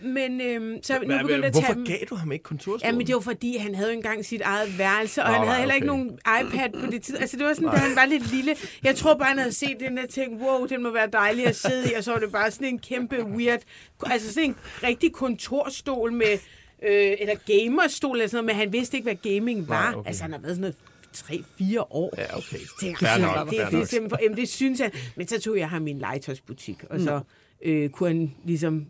men øhm, så er nu Men, begyndt at tage hvorfor gav du ham ikke kontorstolen? Ja, men det var fordi, han havde jo engang sit eget værelse, og Nå, han havde heller ikke nogen iPad på det tid. Altså, det var sådan, da han var lidt lille. Jeg tror bare, han havde set den der ting, wow, den må være dejlig at sidde i, og så var det bare sådan en kæmpe weird, altså sådan en rigtig kontorstol med, øh, eller gamerstol eller sådan noget, men han vidste ikke, hvad gaming var. Nej, okay. Altså, han har været sådan noget 3-4 år. Ja, okay. Det, Fair det, nok, det, fair det, det, for- jamen, det synes han. Men så tog jeg ham i en legetøjsbutik, og så øh, kunne han ligesom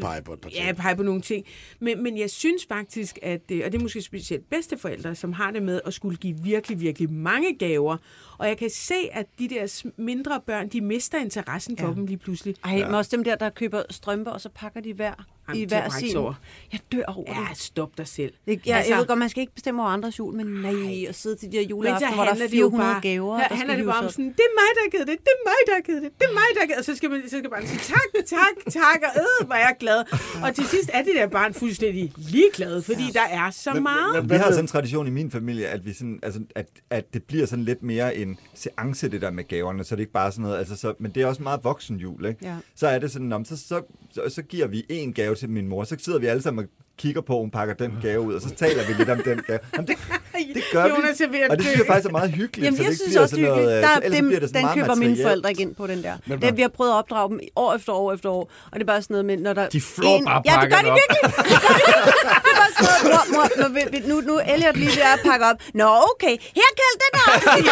pege på et par ting. Ja, pege på nogle ting. Men, men jeg synes faktisk, at, øh, og det er måske specielt bedsteforældre, som har det med at skulle give virkelig, virkelig mange gaver. Og jeg kan se, at de der mindre børn, de mister interessen for Ja. dem lige pludselig. Ej, men også dem der, der køber strømper, og så pakker de hver Jamen, i det er hver sin. over. Jeg dør over Ja, det. stop dig selv. det jeg, Altså- jeg ved godt, man skal ikke bestemme over andres jul, men nej, at sidde til de her Men så juleaften, hvor der er det jo 400 bare, gaver. Her handler det bare om sådan, det er mig, der har givet det, det er mig, der har givet det, det er mig, der har givet det. Og så skal man, så skal man sige, tak, tak, tak, og øh, hvor er jeg glad. Og til sidst er det der barn fuldstændig ligeglad, fordi der er så meget. Vi har sådan en tradition i min familie, at, vi sådan, altså, at, at det bliver sådan lidt mere en seance, det der med gaverne, så det er ikke bare sådan noget, altså, så, men det er også meget voksen jul, ikke? Ja. Så er det sådan, om, så, så, så, så giver vi en gave til min mor, så sidder vi alle sammen og kigger på, hun pakker den gave ud, og så taler vi lidt om den gave. Jamen, det, det gør Jonas er vi, og det synes jeg faktisk er meget hyggeligt. Jamen, så det jeg synes bliver også, det er hyggeligt. Der, så dem, bliver det den meget køber mine materielt. forældre ikke ind på, den der. Men Det, vi har prøvet at opdrage dem år efter år efter år, og det er bare sådan noget med, når der... De flår bare Ja, det gør de op. virkelig. Det gør de. Det er bare sådan noget, mor, mor, mor, vi- vi- nu, nu er Elliot lige ved at pakke op. Nå, okay. Her kald den her også til.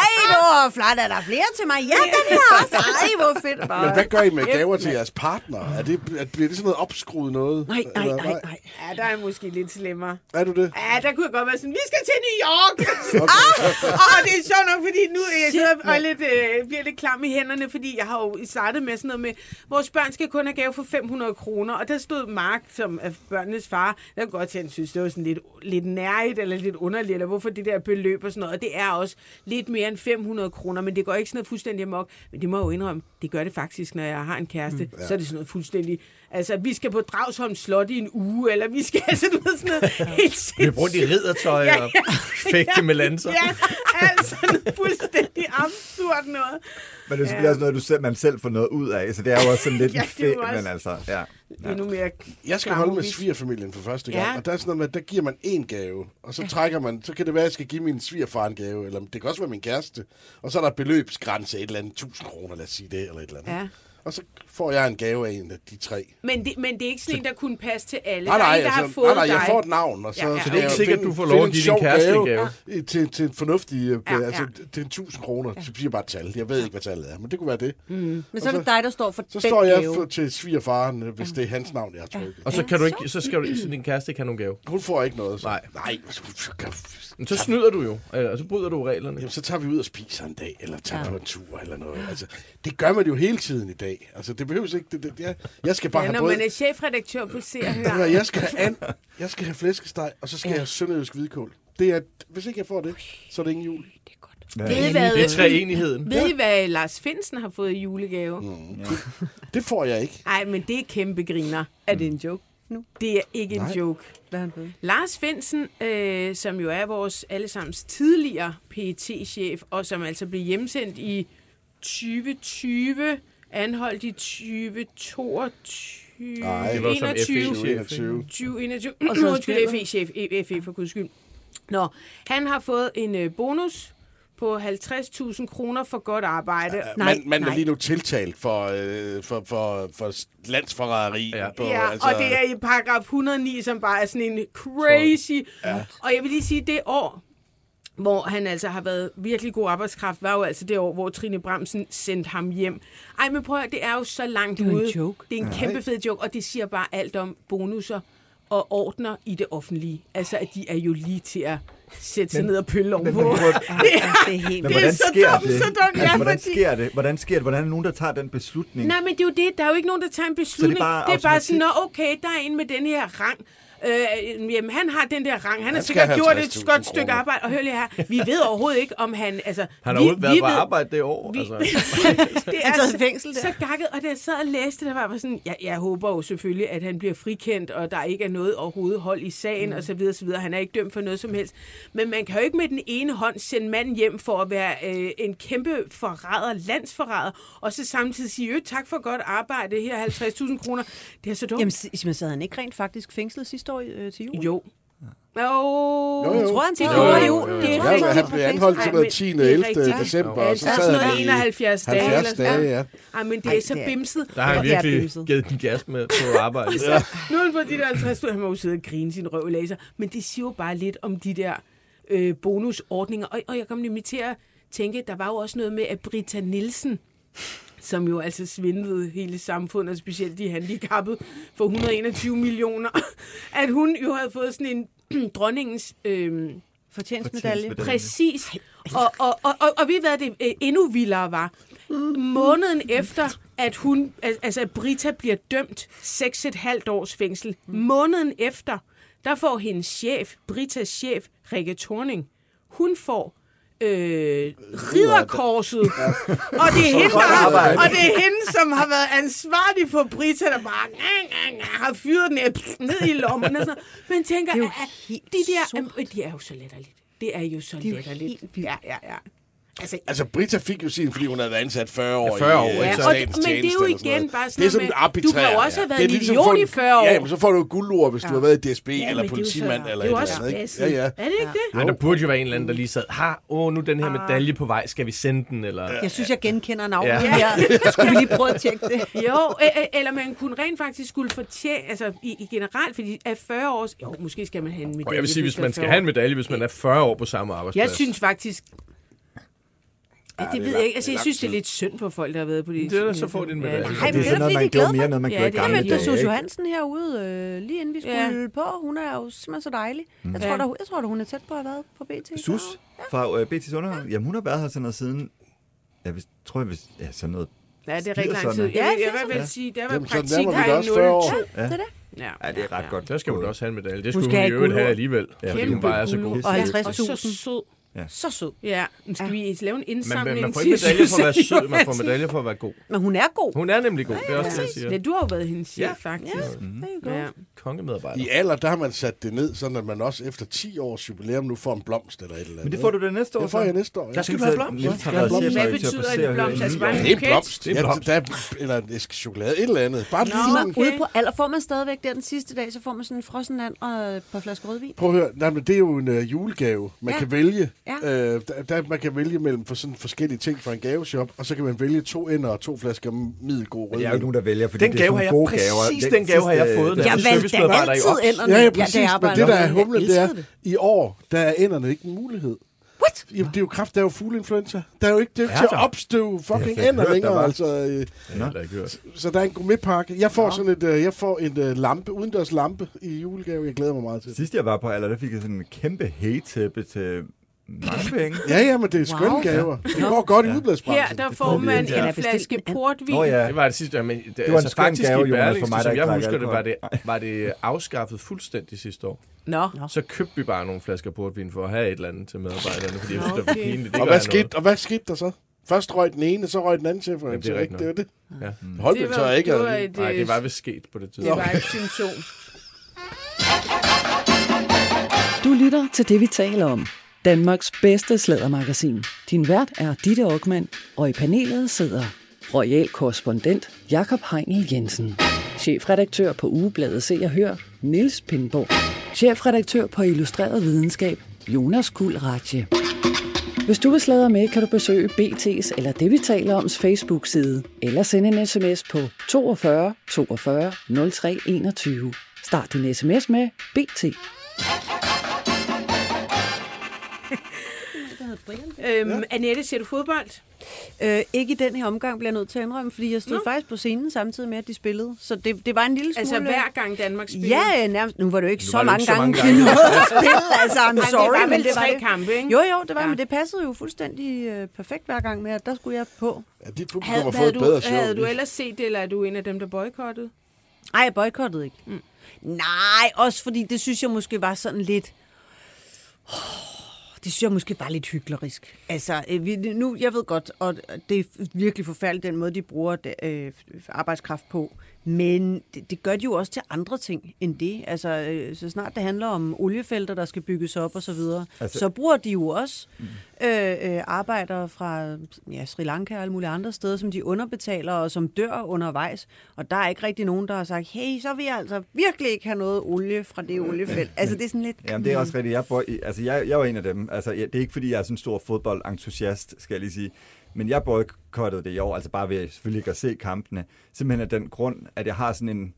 Ej, det var flot. Er der flere til mig? Ja, den her også. Ej, hvor fedt. Bare. Men hvad gør I med gaver til jeres partner? Er det, er, bliver det sådan noget opskruet noget? Nej, nej, Eller- nej, nej. Ja, der er måske lidt slemmere. Er du det? Ja, der kunne jeg godt være sådan, vi skal til New York! ah, det er sjovt nok, fordi nu er jeg sidder og er lidt, øh, bliver lidt klam i hænderne, fordi jeg har jo startet med sådan noget med, vores børn skal kun have gave for 500 kroner, og der stod Mark, som er børnenes far, der kunne godt til, at han synes, det var sådan lidt, lidt nærigt eller lidt underligt, eller hvorfor det der beløb og sådan noget, og det er også lidt mere end 500 kroner, men det går ikke sådan noget fuldstændig amok, men det må jeg jo indrømme, det gør det faktisk, når jeg har en kæreste, mm, ja. så er det sådan noget fuldstændig, altså vi skal på Dragsholm Slot i en uge, eller vi skal, altså du ved sådan noget helt Vi har brugt i riddertøj Ja, og ja. fægte med lanser. Ja, altså noget fuldstændig absurd noget. Men det er selvfølgelig også noget, du selv, man selv får noget ud af, så det er jo også sådan lidt Ja, en fedt, også- men altså, ja. Endnu mere Jeg skal holde med svigerfamilien for første gang, Ja. og der er sådan noget med, at der giver man én gave, og så trækker man, så kan det være, at jeg skal give min svigerfar en gave, eller det kan også være min kæreste, og så er der beløbsgrænse, et eller andet 1000 kroner, lad os sige det, eller et eller andet. Ja. Og så får jeg en gave af en af de tre. Men det, men det er ikke sådan en, der kunne passe til alle. Nej, der er nej, en, der har altså, fået nej, nej, jeg får et navn, og så, Ja, ja. Så det er ikke sikkert, finde- du får lov at en give din kæreste gave gave. i- Til, til en fornuftig, ja, Ja, altså ja. til en 1000 kroner, så siger jeg bare et tal. Jeg ved ikke, hvad tallet er, men det kunne være det. Men så er så- det dig, der står for Så den står jeg gave. for, til svigerfaren, øh, hvis det er hans navn, jeg har trykket. Og så kan du ikke, så skal du, så din kæreste ikke have nogen gave. Hun får ikke noget. Så. Nej. Nej. Men så snyder du jo, øh, og så bryder du reglerne. Jamen, så tager vi ud og spiser en dag, eller tager ja. på en tur, eller noget. Altså, det gør man jo hele tiden i dag. Altså, det behøves ikke... Det, det, jeg, jeg skal bare Ja, have når både... man er chefredaktør på Se og Ved Hør. Jeg skal have, and, jeg skal have flæskesteg, og så skal jeg have sønderjysk hvidkål. Det er, hvis ikke jeg får det, så er det ingen jul. Ved I, hvad, Det er treenigheden. ved I, hvad Lars Finsen har fået i julegave? Mm. Det får jeg ikke. Nej, men det er kæmpe griner. Er det en joke nu? Det er ikke en Nej. joke. Hvad han fået? Lars Finsen, øh, som jo er vores allesammens tidligere pt chef og som altså blev hjemsendt i 2020, anholdt i 2022, Nej, Det var som 21, FE-chef. 21. 2021, Og så undskyld. FE-chef, FE for guds skyld. Nå, han har fået en øh, bonus på 50.000 kroner for godt arbejde. Nej, man, man er nej. lige nu tiltalt for, øh, for, for, for landsforræderi. Ja. På, Ja, altså... og det er i paragraf 109, som bare er sådan en crazy. Ja. Og jeg vil lige sige, det år, hvor han altså har været virkelig god arbejdskraft, var jo altså det år, hvor Trine Bremsen sendte ham hjem. Ej, men prøv at, det er jo så langt Det er en ude. joke. Det er en kæmpe fed joke, og det siger bare alt om bonusser og ordner i det offentlige. Altså, at de er jo lige til at sætte sig Men- ned og pølle Men, ovenpå. hvor- Det er, Det er helt men Det er hvordan så sker dumt, det? så dumt, ja, altså, hvordan fordi- sker det? Hvordan sker det? Hvordan er der nogen, der tager den beslutning? Nej, men det er jo det. Der er jo ikke nogen, der tager en beslutning. bare det er bare sådan? Nå, okay, der er en med den her rang. Øh, jamen, han har den der rang. Han har Han sikkert gjort et 50.000 godt stykke kroner. arbejde. Og hør lige her, vi ved overhovedet ikke, om han... Altså, Han har vi, været vi på ved- arbejde det år. Vi, Altså. det er sad i så, fængsel der. så gakket, og da jeg sad og læste det, der var bare sådan, jeg, jeg håber jo selvfølgelig, at han bliver frikendt, og der ikke er noget overhovedet hold i sagen, mm. og så videre, så videre. Han er ikke dømt for noget som helst. Men man kan jo ikke med den ene hånd sende manden hjem for at være øh, en kæmpe forræder, landsforræder, og så samtidig sige, øh, tak for godt arbejde, her er 50.000 kroner. Det er så dumt. Jamen, s- men sad han ikke rent faktisk fængslet sidste år øh, til jul? jo. Jo, Jo, jo. Jeg tror, han jo, over jo, jul. jo, jo. Det er rigtigt. han blev anholdt til Ej, noget men 10. det er 11. rigtigt. december, Ja, og så sad sådan han i 71 dage. 70 eller sådan. dage, ja. Ej, men det er så det er- bimset. Der har han virkelig givet den gas med på arbejde. Ja. Nu er han på de der 50 han må jo sidde og grine sin røv i laser. Men det siger jo bare lidt om de der øh, bonusordninger. Og, og jeg kom nemlig til at tænke, der var jo også noget med, at Britta Nielsen, som jo altså svindlede hele samfundet, og specielt de handicappede, for 121 millioner, at hun jo havde fået sådan en dronningens... Øh, Fortjenstmedalje. Præcis. Og, og, og, og, og vi hvad det øh, endnu vildere var. Måneden efter, at hun, al- altså at Brita bliver dømt 6,5 års fængsel, måneden efter, der får hendes chef, Britas chef, Rikke Thorning, hun får øh, ridderkorset. Og det er hende, der har, og det er hende, som har været ansvarlig for Brita, der bare nga, nga, nga, har fyret den ned i lommen. Og sådan. Men tænker, Det er jo at, de der, sort. øh, de er jo så latterligt. Det er jo så Det er jo latterligt. helt vildt. Ja, ja, ja. Altså, Altså, Brita fik jo sin, fordi hun havde været ansat 40 år. Ja, 40 år, i, øh, Ja, og men det er jo sådan igen bare Det er sådan, sådan med, arbitrær. du kan jo også have været Det er en ligesom idiot i 40 år. Ja, men så får du et guldord, hvis du har været i DSB Ja, eller er politimand eller det er jo også eller ikke? Ja, ja. Er det ikke det? Nej, der burde jo være en eller anden, der lige sad, har, åh, nu den her medalje på vej, skal vi sende den? Eller... Jeg synes, jeg genkender navnet Ja. ja. her. Skulle vi lige prøve at tjekke det? Jo, eller man kunne rent faktisk skulle fortjene, altså i, i generelt, fordi af 40 års, jo, måske skal man have en medalje. Og jeg vil sige, hvis man skal 40 have en medalje, hvis man er 40 år på samme arbejdsplads. Jeg synes faktisk, Ja, det, det ved jeg ikke. Altså, jeg synes, det er lidt synd for folk, der har været på det. Det er da, så får de en medalje. Ej, det men er det er noget, man de er gjorde mere, for noget man Ja, gjorde i det er Jeg gamle mødte dage. Sus? Johansen herude, øh, lige inden vi skulle Ja. på. Hun er jo simpelthen så dejlig. Jeg tror, Ja. da, jeg tror da, hun er tæt på at have været på BT. Sus fra øh, BT's underhold. Jamen, hun har været her sådan noget siden... Jeg hvis, tror, jeg, hvis, ja, sådan noget... Ja, det er rigtig lang 80'erne. tid. Ja, jeg vil 80'erne. vel sige, der var praktik der i også 40 år. 02. Ja, det er det. Ja, Ja, det er ret godt. Der skal hun også have en medalje. Det skulle skal hun i øvrigt have alligevel. Ja, fordi Kæmpe hun bare er så god. Og Ja, 50.000. Og så sød. Ja, skal vi lave en Man, indsamling man får til ikke medalje for at være sød, man får medalje for at være god. Men hun er god. Hun er nemlig god, det er også det, jeg siger. Ja, du har jo været hendes chef, Ja. faktisk. Det er jo Ja. godt. Kongemedarbejder. I alder, der har man sat det ned, sådan at man også efter 10 års jubilæum nu får en blomst eller et eller andet. Men det får du det næste år, Det får jeg næste år. Ja. Der skal du have blomst. Ja, Hvad betyder en blomst? Altså bare en Det er en buket? blomst. Det er en Ja, blomst. der er, eller en æske chokolade, et eller andet. Bare Nå. Okay. Ude på alder får man stadigvæk der den sidste dag, så får man sådan en frossen and og et par flasker rødvin. Prøv at høre, nej, men det er jo en uh, julegave. Man Ja. kan vælge, Ja. øh, der, der, man kan vælge mellem for sådan forskellige ting fra en gaveshop, og så kan man vælge to ender og to flasker middelgod Men rødvin. det er jo ikke nogen, der vælger, fordi Den det er gave sådan har jeg gode præcis gaver. den gave har jeg fået, den jeg Jeg er valgte i altid enderne. Ja, ja, præcis. jeg men arbejdede det, der er humlen, det er, det. i år, der er enderne ikke en mulighed. What? Jamen, det er jo kraft, der er jo fugleinfluenza. Der er jo ikke det jo Ja, til at der. opstøve fucking Det jeg ender der længere. var. Altså, øh, Jeg hørt. så der er en gourmetpakke. Jeg får sådan et, øh, jeg får en øh, lampe, udendørs lampe i julegave. Jeg glæder mig meget til. Sidst jeg var på alder, der fik jeg sådan en kæmpe hægetæppe til mange penge. Ja, ja, men det er skønne Wow. gaver. Det går godt i udbladsbranchen. Her der Det får man ikke. Kan en flaske en portvin. Nå ja, Det var det sidste, men det, det var en altså, skøn faktisk gave, i Jonas, for mig, der som jeg husker det, var det, var det afskaffet fuldstændig sidste år. Nå. Så købte vi bare nogle flasker portvin for at have et eller andet til medarbejderne, fordi jeg synes, det var Okay. pinligt. Det Og hvad, skete, og hvad skete der så? Først røg den ene, så røg den anden chef. Jamen, det er rigtigt det var det. Ja. Holdt Det det var- så ikke? det var et, Nej, det øh, var vist sket på det Det tidspunkt. var et symptom. Du lytter til det, vi taler om. Danmarks bedste slædermagasin. Din vært er Ditte Aukmann, og i panelet sidder royal korrespondent Jakob Heinel Jensen. Chefredaktør på Ugebladet Se og Hør, Niels Pindborg. Chefredaktør på Illustreret Videnskab, Jonas Kuld Ratje. Hvis du vil sladre med, kan du besøge BT's eller det, vi taler oms Facebook-side, eller sende en sms på 42 42 03 21. Start din sms med BT. Øhm, Annette, ser du fodbold? Øh, ikke i den her omgang, bliver jeg nødt til at indrømme, fordi jeg stod Nå. faktisk på scenen samtidig med, at de spillede. Så det, det var en lille smule... Altså hver gang Danmark spiller? Ja, nærmest. Nu var det jo ikke så var mange ikke så gange, mange gange. at spille. Altså, I'm Ej, det sorry, var men det var tre det. kampe, ikke? Jo, jo, det var, Ja. ja. men det passede jo fuldstændig øh, perfekt hver gang med, at der skulle jeg på. Ja, dit publikum Havde, har fået et bedre du, show. havde du ellers set det, eller er du en af dem, der boykottede? Nej, jeg boykottede ikke. Mm. Nej, også fordi det synes jeg måske var sådan lidt... Oh, det synes jeg måske bare lidt hyklerisk. Altså, øh, vi, nu, jeg ved godt, og det er virkelig forfærdeligt, den måde, de bruger øh, arbejdskraft på. Men det, det gør de jo også til andre ting end det. Altså, øh, så snart det handler om oliefelter, der skal bygges op og så videre, Altså- så bruger de jo også øh, øh, arbejdere fra ja, Sri Lanka og alle mulige andre steder, som de underbetaler og som dør undervejs. Og der er ikke rigtig nogen, der har sagt, hey, så vil jeg altså virkelig ikke have noget olie fra det oliefelt. Altså, det er sådan lidt... Jamen, det er også rigtigt. Jeg, bor, i- altså, jeg, jeg var en af dem. Altså, jeg, det er ikke, fordi jeg er sådan en stor fodboldentusiast, skal jeg lige sige. Men jeg boykottede det i år, altså bare ved selvfølgelig ikke at se kampene. Simpelthen af den grund, at jeg har sådan en...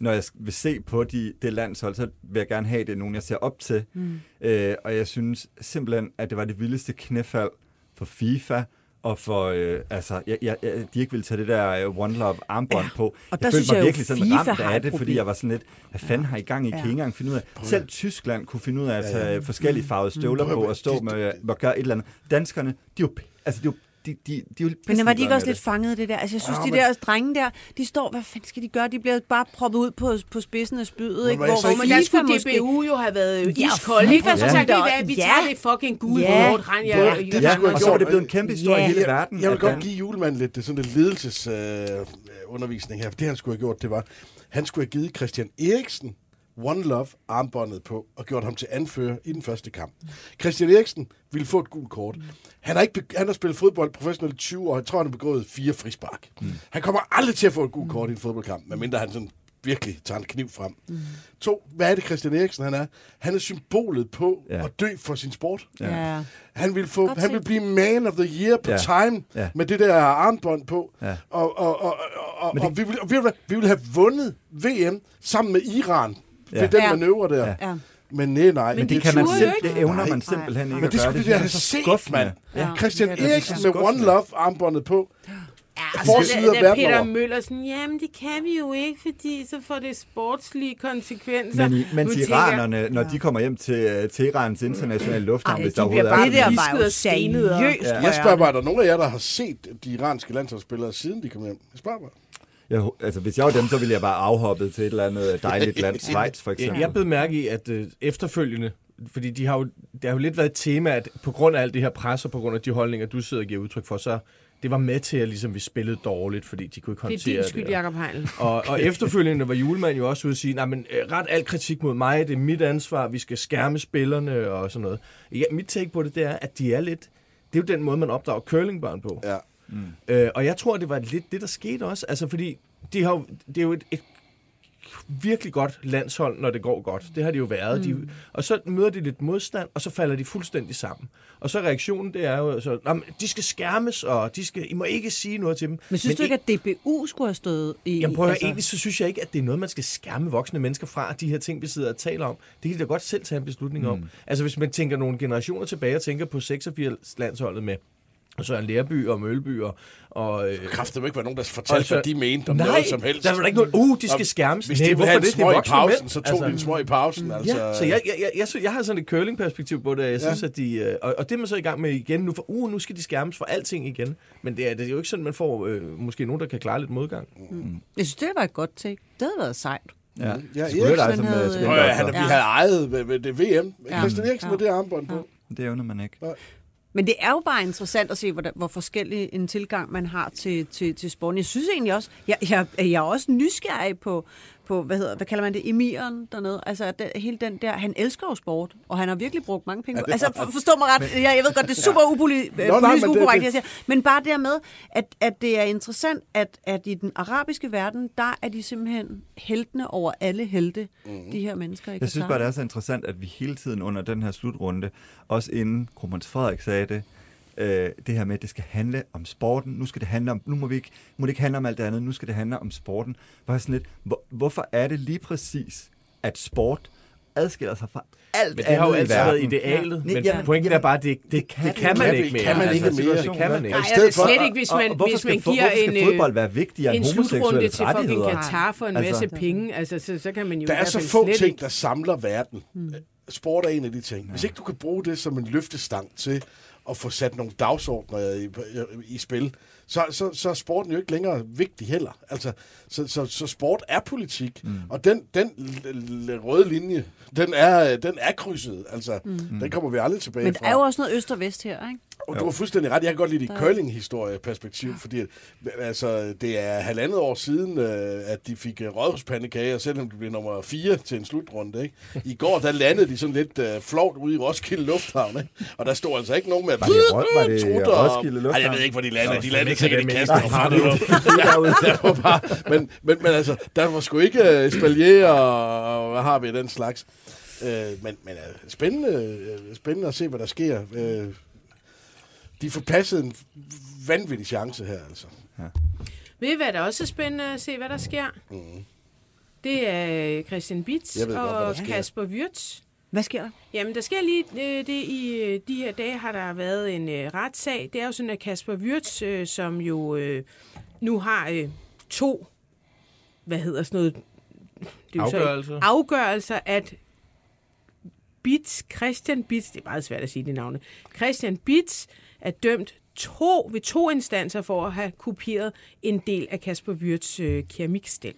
Når jeg vil se på de, det landshold, så vil jeg gerne have, det er nogen, jeg ser op til. Mm. Øh, og jeg synes simpelthen, at det var det vildeste knæfald for FIFA, og for, øh, altså, jeg, jeg, jeg, de ikke ville tage det der øh, One Love armbånd Ja, på. og der jeg synes følte mig jeg jo, virkelig sådan FIFA ramt af et det, fordi jeg var sådan lidt, hvad fanden har I gang i? Kan I Ja. ikke engang finde ud af? Selv Tyskland kunne finde ud af at tage forskellige farvede støvler Mm. på og stå med og gøre et eller andet. Danskerne, de er jo, p- altså, de er jo, de, de, de er jo Men var de ikke også lidt fanget det der? Altså, jeg synes, Ja, de men- der drenge der, de står, hvad fanden skal de gøre? De bliver bare proppet ud på, på spidsen af spydet, ikke? må jeg så Hvor, men der skulle måske- DBU jo have været Ja, iskold, ikke? Og så skulle vi, ja. tager det fucking gule Ja. kort, Ja, jeg. det Ja, skulle jeg og så var gjort. det blevet en kæmpe historie Ja. i hele verden. jeg vil at godt han- give julemanden lidt det, sådan lidt ledelsesundervisning øh, her. Det han skulle have gjort, det var, han skulle have givet Christian Eriksen One Love armbåndet på og gjort ham til anfører i den første kamp. Christian Eriksen ville få et gult kort. Han har, ikke, be- han har spillet fodbold professionelt i 20 år. Jeg tror, han har begået fire frispark. Mm. Han kommer aldrig til at få et gult kort i en fodboldkamp, medmindre han sådan virkelig tager en kniv frem. Mm. To, hvad er det Christian Eriksen han er? Han er symbolet på Ja. at dø for sin sport. Ja. Han vil, få, Godt han vil blive man of the year på Ja. time Ja. med det der armbånd på. Ja. Og, og, og, og, og, det- vi, vil, og vi, vil, vi vil have vundet VM sammen med Iran Ja. ved den Ja. manøvre der. Ja. Ja. Men nej, nej. Men det, det kan man ikke. det evner man Nej. simpelthen ikke Men det skulle synes have er set, mand. Ja. Christian det er Eriksen så med One skuffende. Love armbåndet på. Altså, Forside da, da Peter. Møller sådan, jamen det kan vi jo ikke, fordi så får det sportslige konsekvenser. Men i, mens Nu tænker- iranerne, når de kommer hjem til øh, Teherans internationale lufthavn, hvis de der overhovedet er det der var jo seriøst. Ja. Jeg spørger bare, er der nogen af jer, der har set de iranske landsholdsspillere, siden de kom hjem? Jeg spørger bare. Jeg, altså, hvis jeg var dem, så ville jeg bare afhoppet til et eller andet dejligt land, Schweiz for Jeg, eksempel. jeg blev mærke i, at øh, efterfølgende, fordi de har jo, det har jo lidt været et tema, at på grund af alt det her pres, og på grund af de holdninger, du sidder og giver udtryk for, så det var med til, at ligesom, vi spillede dårligt, fordi de kunne ikke Det er håndtere din skyld, og- Jacob Heinl. Og, og efterfølgende var julemand jo også ude at sige, nej, men øh, ret al kritik mod mig, det er mit ansvar, vi skal skærme spillerne og sådan noget. Ja, mit take på det, det er, at de er lidt, det er jo den måde, man opdrager curlingbørn på. Ja. Øh, og jeg tror, det var lidt det, der skete også. Altså, fordi de har, jo- det er jo et, et virkelig godt landshold, når det går godt. Det har de jo været. Mm. De, og så møder de lidt modstand, og så falder de fuldstændig sammen. Og så reaktionen, det er jo, så, "Nå, men de skal skærmes, og de skal, I må ikke sige noget til dem. Men synes du ikke, at DBU skulle have stået i... Jamen prøv altså- egentlig så synes jeg ikke, at det er noget, man skal skærme voksne mennesker fra, de her ting, vi sidder og taler om. Det kan de da godt selv tage en beslutning mm. om. Altså hvis man tænker nogle generationer tilbage og tænker på 86-landsholdet med Søren Lærby og Mølby og... og øh, Kræfter ikke være nogen, der fortalte, så- hvad de mente om nej, noget som helst. der var da ikke noget, uh, de skal skærmes. Hvis de ville have en det? Det er smøg i voksne pausen, mænd. så tog Altså- de en smøg i pausen. Altså, Ja, så jeg, jeg, jeg, jeg, synes, jeg har sådan et curling-perspektiv på det, og jeg Ja. synes, at de... Øh, og, og det er man så i gang med igen nu, for uh, nu skal de skærmes for alting igen. Men det er, det er jo ikke sådan, man får øh, måske nogen, der kan klare lidt modgang. Jeg synes, det var et godt take. Det havde været sejt. Ja, Ja, dig Eriksen som havde- øh, han, vi havde ejet ved, ved det VM. Ja. Christian Eriksen Ja. med det armbånd på. Det evner man ikke. Men det er jo bare interessant at se, hvor, hvor forskellig en tilgang man har til, til, til sporten. Jeg synes egentlig også, jeg, jeg, jeg er også nysgerrig på, på hvad, hedder, hvad kalder man det, emiren dernede. Altså den, hele den der, han elsker jo sport, og han har virkelig brugt mange penge. på- Altså for, forstå mig ret, jeg, jeg ved godt, det er super upoli- Nå, nej, politisk men ukorrekt, jeg siger. Men bare dermed, at, at det er interessant, at, at i den arabiske verden, der er de simpelthen heltene over alle helte, mm. de her mennesker. i Jeg synes bare, det er så interessant, at vi hele tiden under den her slutrunde, også inden Kronprins Frederik sagde det, øh, det her med, at det skal handle om sporten. Nu skal det handle om, nu må, vi ikke, må det ikke handle om alt det andet, nu skal det handle om sporten. Bare sådan lidt, hvor, hvorfor er det lige præcis, at sport adskiller sig fra alt Men det har jo andet i altid været idealet. Ja. Men Jamen, pointen er jamen, bare, at det, det, det, kan det kan det man ikke. mere. Kan man ikke Altså, mere. Det kan man ikke. Nej, det er slet ikke, hvis man, hvis man giver en, øh, fodbold være vigtigere en slutrunde til fucking? Katar for en Altså- masse penge. Altså, så, så kan man jo Der er så få ting, der samler verden. Sport er en af de ting. Hvis ikke du kan bruge det som en løftestang til at få sat nogle dagsordner i, i spil, så, så, så er sporten jo ikke længere vigtig heller. Altså, så, så, så sport er politik, mm. og den, den l- l- røde linje, den er, den er krydset. Altså, mm. den kommer vi aldrig tilbage Men fra. der er jo også noget øst og vest her, ikke? Og du har fuldstændig ret. Jeg kan godt lide det curling-historie-perspektiv, fordi altså, det er halvandet år siden, øh, at de fik øh, rådhuspandekager, selvom de blev nummer 4 til en slutrunde. Ikke? I går, der landede de sådan lidt øh, flovt ude i Roskilde Lufthavn, ikke? og der stod altså ikke nogen med... Var det var det trutter Roskilde Lufthavn? Ej, jeg ved ikke, hvor de landede. De landede ikke sikkert i det kassen. ja, der var bare, men, men, men altså, der var sgu ikke uh, Espalier og, og hvad har vi den slags. Uh, men men uh, spændende, uh, spændende at se, hvad der sker. Uh, de får passet en vanvittig chance her, altså. Ved I, hvad der også er spændende at se, hvad der sker? Mm. Det er Christian Bitz godt, og sker. Kasper Wirtz. Hvad sker der? Jamen, der sker lige øh, det i øh, de her dage, har der været en øh, retssag. Det er jo sådan, at Kasper Wirtz, øh, som jo øh, nu har øh, to, hvad hedder sådan noget? Det er jo så Afgørelser. afgørelser, at Bitz, Christian Bitz, det er meget svært at sige de navne, Christian Bitz er dømt to, ved to instanser for at have kopieret en del af Kasper Wirts øh, keramikstel.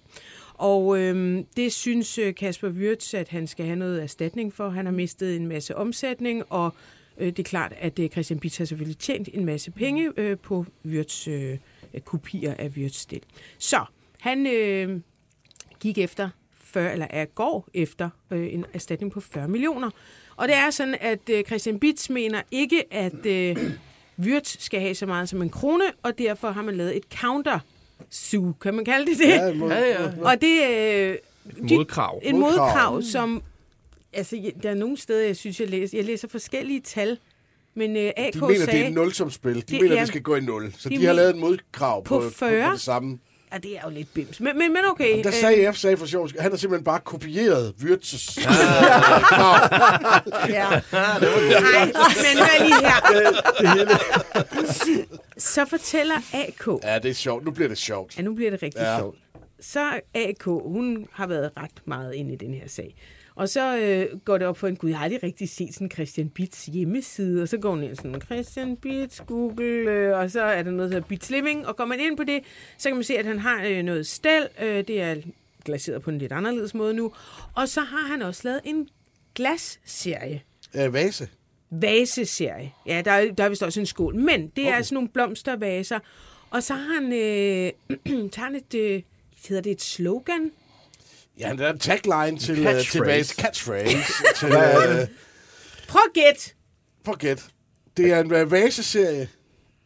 Og øhm, det synes øh, Kasper Wirtz, at han skal have noget erstatning for. Han har mistet en masse omsætning, og øh, det er klart, at øh, Christian Bitz har selvfølgelig tjent en masse penge øh, på Wirtz øh, kopier af Wirtz stil. Så han øh, gik efter 40, eller er går efter øh, en erstatning på 40 millioner. Og det er sådan, at øh, Christian Bits mener ikke, at øh, Wirtz skal have så meget som en krone, og derfor har man lavet et counter sue, kan man kalde det det? Ja, må, Ja, ja. Og det er øh, Modkrav. en Modkrav. modkrav, som... Altså, der er nogle steder, jeg synes, jeg læser, jeg læser forskellige tal, men øh, AK de mener, sagde, det er et nulsumspil. De Det- mener, ja. det skal gå i nul. Så De de, har lavet et modkrav på, På på, på, 40. på det samme. At det er jo lidt bims. Men, men, men okay. Der øh, sagde F sagde for sjov, han har simpelthen bare kopieret Wirtz's Ja. Nej, men hør lige her. Så fortæller AK, Ja, det er sjovt. Nu bliver det sjovt. ja, nu bliver det rigtig Ja. ja. sjovt. Så AK, hun har været ret meget inde i den her sag. Og så øh, går det op for en, gud, jeg har aldrig rigtig set sådan Christian Bits hjemmeside, og så går hun ind sådan, Christian Bits, Google, øh, og så er der noget, der hedder Bits Living, og går man ind på det, så kan man se, at han har øh, noget stel, øh, det er glaseret på en lidt anderledes måde nu, og så har han også lavet en glasserie, Øh, vase. vaseserie. Ja, der er, der er vist også en skål. Men det okay. er sådan nogle blomstervaser. Og så har han, øh, tager han et, øh, hedder det et slogan? Ja, der er en tagline til, uh, til Catchphrase. vase. Catchphrase. til, uh, Prøv at gæt. forget. Det er en uh, vaseserie,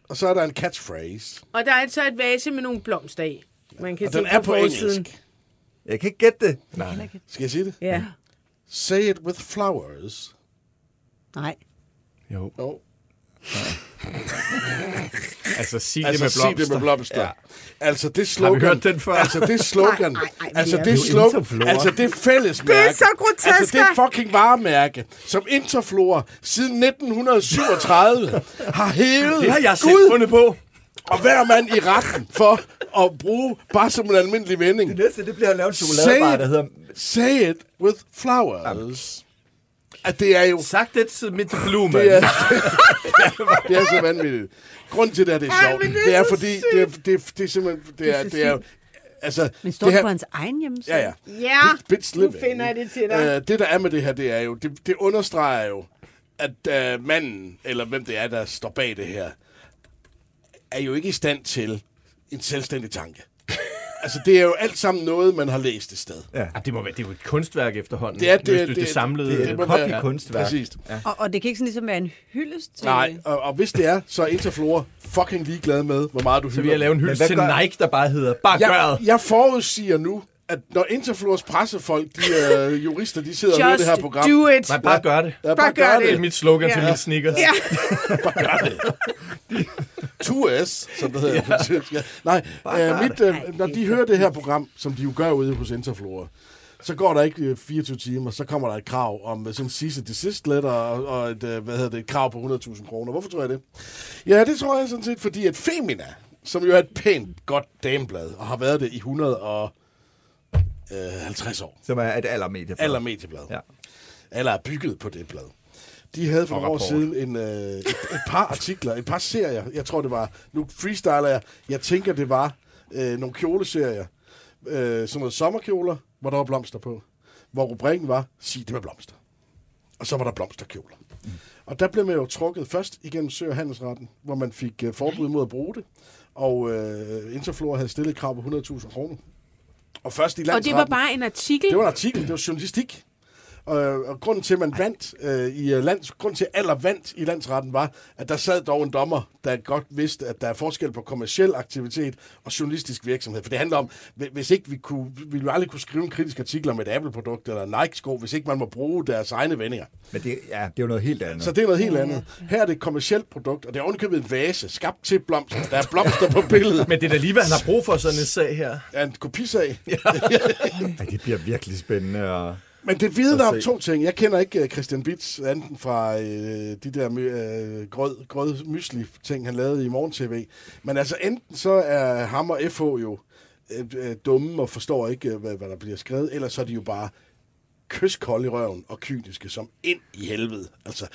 og så er der en catchphrase. Og der er så et vase med nogle blomster i. Man kan Og se den er på forsiden. engelsk. Jeg kan ikke gætte det. Nej. Skal jeg sige det? Ja. Say it with flowers. Nej. Jo. Jo. Altså, sig Altså, det med blomster. det med blomster. Ja. Altså, det Har slogan... vi hørt den før? Altså, det slogan... Nej, nej, nej, altså, det er slogan... Altså, det fællesmærke... Det er så grotesk, Altså, det fucking varemærke, som Interflora siden 1937 har hævet... Det har jeg selv Gud fundet på. og hver mand i retten for at bruge bare som en almindelig vending. Det næste, det bliver at lave en chokoladebar, der hedder... Say it with flowers. At det er jo... Sagt det til mit blue, Det er, det er så vanvittigt. Grunden til, at det er Ej, sjovt, men det er det er fordi, det er, det, er, det er simpelthen... Det er, det er, jo- altså, Men står det det, her, på hans egen hjemmeside? Ja, ja. Ja, Bits nu finder jeg det til dig. Øh, det, der er med det her, det er jo... Det, det understreger jo, at uh, manden, eller hvem det er, der står bag det her, er jo ikke i stand til en selvstændig tanke. Altså, det er jo alt sammen noget, man har læst et sted. Ah, det, må være, det er jo et kunstværk efterhånden. Det er- det- hvis du, det- det, samlede... det Det må et være- copy-kunstværk. Præcis. Og, og det kan ikke sådan ligesom være en hyldest til... Nej, og, og hvis det er, så er Interflora fucking ligeglad med, hvor meget du så vil jeg lave en hyldest til gør- Nike, der bare hedder, bare gør jeg, det. jeg forudsiger nu, at når Interflors pressefolk, de uh, jurister, de sidder og hører det her Just program. do it. Nej, bare gør det. Ja, Bare gør Det er det. mit slogan til Ja. mine sneakers. Ja. Bare gør det. 2S, som det hedder ja. på tysk. Ja. Nej, øh, mit, øh, når de hører det her program, som de jo gør ude hos Interflora, så går der ikke øh, 24 timer, så kommer der et krav om øh, sådan en cease desist letter og, og et, øh, hvad hedder det, et krav på 100.000 kroner. Hvorfor tror jeg det? Ja, det tror jeg sådan set, fordi at Femina, som jo er et pænt, godt dameblad, og har været det i 150 år, Som er et allermedie. aller medieblad, Ja. eller er bygget på det blad. De havde for Og nogle år siden en, øh, et, et par artikler, et par serier. Jeg tror, det var... Nu freestyler jeg. Jeg tænker, det var øh, nogle kjoleserier. Øh, sådan noget sommerkjoler, hvor der var blomster på. Hvor rubrikken var, sig det med blomster. Og så var der blomsterkjoler. Mm. Og der blev man jo trukket først igennem Sø- og Handelsretten, hvor man fik øh, forbud mod at bruge det. Og øh, Interflora havde stillet et krav på 100.000 kroner. Og først i Og det var landsretten... bare en artikel. Det var en artikel, det var journalistik. Og, og grunden til, at man vandt øh, i øh, lands, grunden til, at aller vandt i landsretten, var, at der sad dog en dommer, der godt vidste, at der er forskel på kommersiel aktivitet og journalistisk virksomhed. For det handler om, hvi- hvis ikke vi kunne, vi ville aldrig kunne skrive en kritisk artikel om et Apple-produkt eller en Nike-sko, hvis ikke man må bruge deres egne vendinger. Men det, ja, det er jo noget helt andet. Så det er noget helt andet. Her er det et kommersielt produkt, og det er ovenikøbet en vase, skabt til blomster. Der er blomster på billedet. Men det er da lige, hvad han har brug for sådan en sag her. er en kopisag. Ej, det bliver virkelig spændende. Og... Men det vidner om to ting. Jeg kender ikke uh, Christian Bits, enten fra uh, de der uh, grød, grød mysli ting han lavede i Morgen TV. Men altså, enten så er ham og FH jo uh, uh, dumme og forstår ikke, uh, hvad, hvad der bliver skrevet, eller så er de jo bare kyskolde i røven og kyniske som ind i helvede. Altså,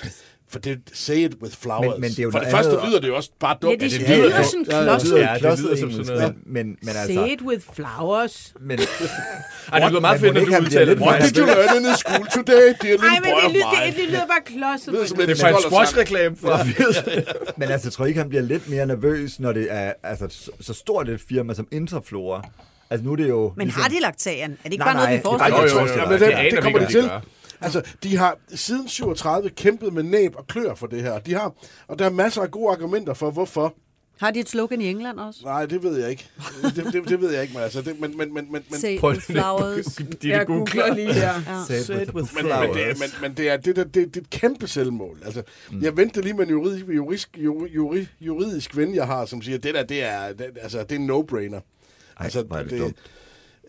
for det say it with flowers. Men- men det er jo for det første andet- lyder det jo også bare dumt. Ja, det det lyder lyder sådan klodset. Det lyder Ja, det klodset lyder som sådan noget. men, men, men Say altså... it with flowers. Men, Ej, det lyder meget fedt, når du udtaler lidt det. What did you learn in the school today, dear little boy det, of mine? det, det lyder bare klodset. Det lyder som men- en Det er fra 80'erne. men altså, jeg tror ikke, han bliver lidt mere nervøs, når det er altså, så, stort et firma som Interflora Altså nu er det jo... Men har de laktagen? Er det ikke Nej, bare noget, nej, vi det er forestiller os? jo, jo, jo, jo, men det det, det kommer ikke, det om til. Altså, de har siden 37 kæmpet med næb og klør for det her. De har, og der er masser af gode argumenter for, hvorfor. Har de et slogan i England også? Nej, det ved jeg ikke. Det, det, det ved jeg ikke, men altså, det, men, men, men, men, men, Say Prøv flowers. Jeg er googler lige her. Ja. With men, men, det, flowers. men, men det, er, det, det, det, det er et kæmpe selvmål. Altså, mm. Jeg venter lige med en juridisk, juridisk, juridisk, juridisk ven, jeg har, som siger, det der, det er, det, altså, det er en no-brainer. Ej, hvor er det dumt.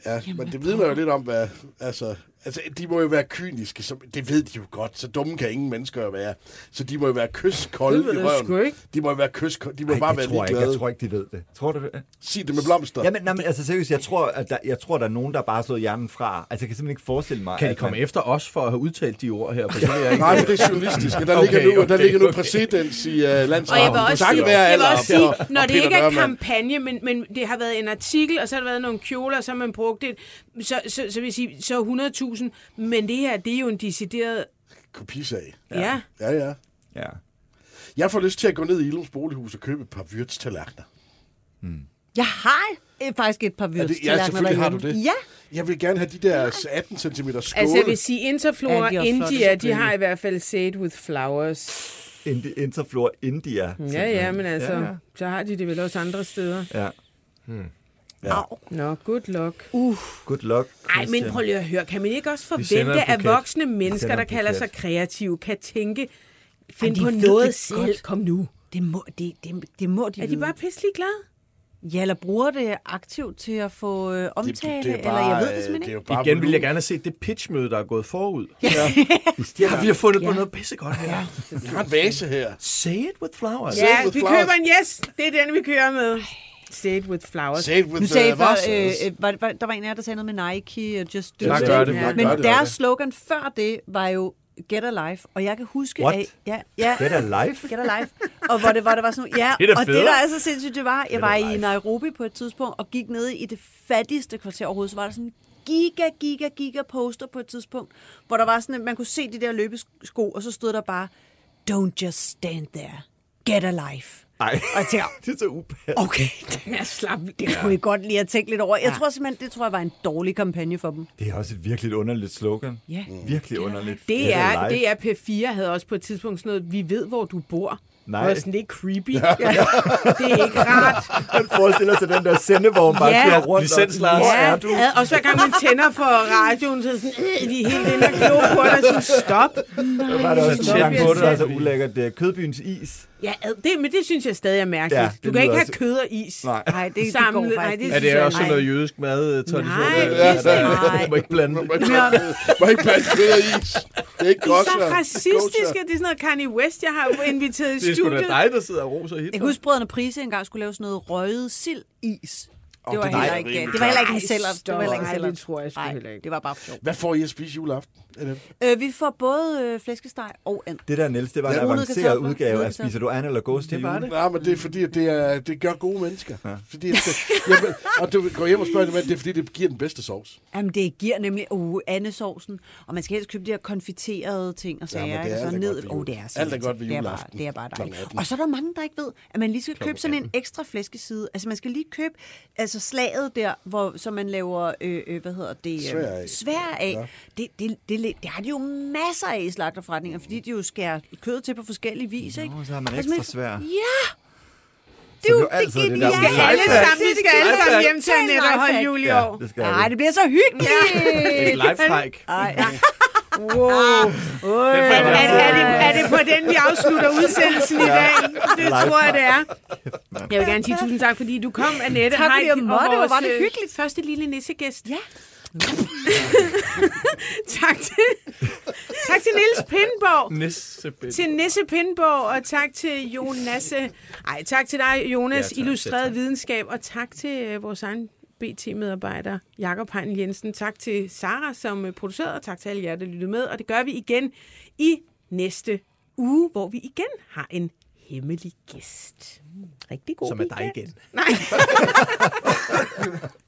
Ja, men det vidner jo lidt om, hvad... Altså, altså, de må jo være kyniske. Så, det ved de jo godt. Så dumme kan ingen mennesker jo være. Så de må jo være kyskolde Det i røven. sgu ikke. De må jo være kyskolde. De må Ej, bare det være tror jeg ikke. Jeg tror ikke, de ved det. Tror du det? Sig det med blomster. Jamen, nej, men altså seriøst, jeg tror, at der, jeg tror, der er nogen, der bare har slået hjernen fra. Altså, jeg kan simpelthen ikke forestille mig, Kan de komme man... efter os for at have udtalt de ord her? For det er ikke. Nej, men det er journalistisk. og Der Okay, ligger nu, der okay, ligger nu okay. præcedens i uh, Og jeg vil landsretten. også sige, være jeg vil også og- sige og når det Peter ikke er kampagne, men, men det har været en artikel, og så har der været nogle kjoler, og så har man brugt det, så, så, så vil sige, så 100.000, men det her, det er jo en decideret, Kopisag. ja. ja. Ja, ja. Ja. Jeg får lyst til at gå ned i Ilums bolighus og købe et par vyrtstallerkener. Jeg har øh, faktisk et par vyrs ja, selvfølgelig har du det. Ja, Jeg vil gerne have de der 18 cm skåle. Altså jeg vil sige, Interflora Ja, India, de har i hvert fald It With Flowers. Indi- Interflor India. Ja, ja, men altså, Ja, ja. så har de det vel også andre steder. Ja. Ja. Nå, good luck. Good luck, Ej, men Christian. prøv lige at høre, kan man ikke også forvente, en at voksne mennesker, der kalder sig kreative, kan tænke, find på noget det selv. godt. Kom nu. det må det, det, det må de Er de vide. bare pisselig glade? Ja, eller bruger det aktivt til at få øh, omtale, det, eller jeg ved det simpelthen det er ikke. jo bare Igen vil jeg gerne have set det pitchmøde, der er gået forud. Ja. Ja, vi har fundet på Ja. noget pissegodt her. Jeg har en vase her. Say it with flowers. Ja, it with vi flowers. køber en yes. Det er den, vi kører med. Say It With Flowers. It with Nu sagde før, vases. øh, øh, var, var, der var en af jer, der sagde noget med Nike og Just Do It. gør det, Ja. Men gør det, deres slogan før det var jo Get Alive, og jeg kan huske, What? at... Ja, ja, Get Alive? Get Alive. Og hvor det, hvor det var sådan, ja, Det og det der er så sindssygt, det var, jeg var i. Nairobi på et tidspunkt, og gik ned i det fattigste kvarter overhovedet, så var der sådan en giga, giga, giga poster på et tidspunkt, hvor der var sådan, at man kunne se de der løbesko, og så stod der bare, don't just stand there, get alive. Nej, Og jeg tænker, det er så upassende. okay, Ja, slap. det kunne I godt lige have tænkt lidt over. Jeg tror simpelthen, det tror jeg var en dårlig kampagne for dem. Det er også et virkelig underligt slogan. Ja. Virkelig underligt. Det Get er, det er P4 havde også på et tidspunkt sådan noget, vi ved, hvor du bor. Nej. Det var sådan, er creepy. Ja. Det er ikke rart. Man forestiller sig den der sendevogn bare Ja. kører rundt. Licens, og- Lars. Hvor Ja, er du? ad- også hver gang man tænder for radioen, så er sådan, øh, de er helt inde og klo på dig, sådan, stop. Der var det også Så hvor på det var det. så ulækkert. Det er kødbyens is. Ja, det, men det synes jeg stadig er mærkeligt. Ja, det du kan ikke have også- kød og is. Nej. Nej, det, det går faktisk nej, det. Er det jeg også sådan nej. noget jødisk mad-tradition? Nej, Ja, det ja, ja. nej. Må ikke blande det. Må ikke blande- må ikke blande kød og is. Det er ikke De er godt, så racistiske. Det er sådan noget Kanye West, jeg har inviteret i Det er sgu da studiet. dig, der sidder og roser hit. Jeg kan huske, brødrene Prise engang skulle lave sådan noget røget Det var, det heller ikke, det var heller ikke en celler. Det var heller ikke en. Ej, det tror jeg sgu Nej, heller ikke. det var bare for sjov. Hvad får I at spise juleaften? Øh, vi får både øh, flæskesteg og and. Det der, Niels, det var en Ja, uden avanceret udgave af Spiser du an eller ghost til jul? det. Nej, men det er fordi, at det, er, det gør gode mennesker. Ja. Fordi, at det, jamen, og du går hjem og spørger dem, at det er fordi, det giver den bedste sovs. Jamen, det giver nemlig uh, andesovsen, og man skal helst købe de her konfiterede ting og sager. men det er så er ned. godt ved Oh, jul. det er Alt er godt ved det er bare, juleaften det er bare dejligt. klokken 18. Og så er der mange, der ikke ved, at man lige skal købe sådan en ekstra flæskeside. Altså, man skal lige købe altså slaget der, hvor, så man laver, øh, øh, hvad hedder det? øh, Svær af. Svær af. Ja. Det, det, det, det, det har de jo masser af i slagterforretninger, fordi de jo skærer kød til på forskellige vis, ikke? Nå, så har man Altså, ekstra svær. Ja! Det er jo det er altid det der genialt. Vi med skal alle sammen, vi skal alle sammen hjem til Annette og holde jul i Ja, år. det Nej, det bliver så hyggeligt! Et lifehack. Wow. Er, er, er, det, er det på den, vi afslutter udsendelsen i dag? Det tror jeg, det er. Jeg vil gerne sige tusind tak, fordi du kom, Annette. Tak, fordi jeg måtte. Hvor var det øh, hyggeligt. Første lille nissegæst. Ja. tak til, tak til Niels Pindborg. Nissebænd. til Nisse Pindborg, og tak til Jonas. Ej, tak til dig, Jonas, Ja, tak, Illustreret tak. Videnskab, og tak til øh, vores egen BT-medarbejder, Jakob Heinl Jensen. Tak til Sara, som øh, producerede, og tak til alle jer, der lyttede med. Og det gør vi igen i næste uge, hvor vi igen har en hemmelig gæst. Rigtig god Som er dig igen. Nej.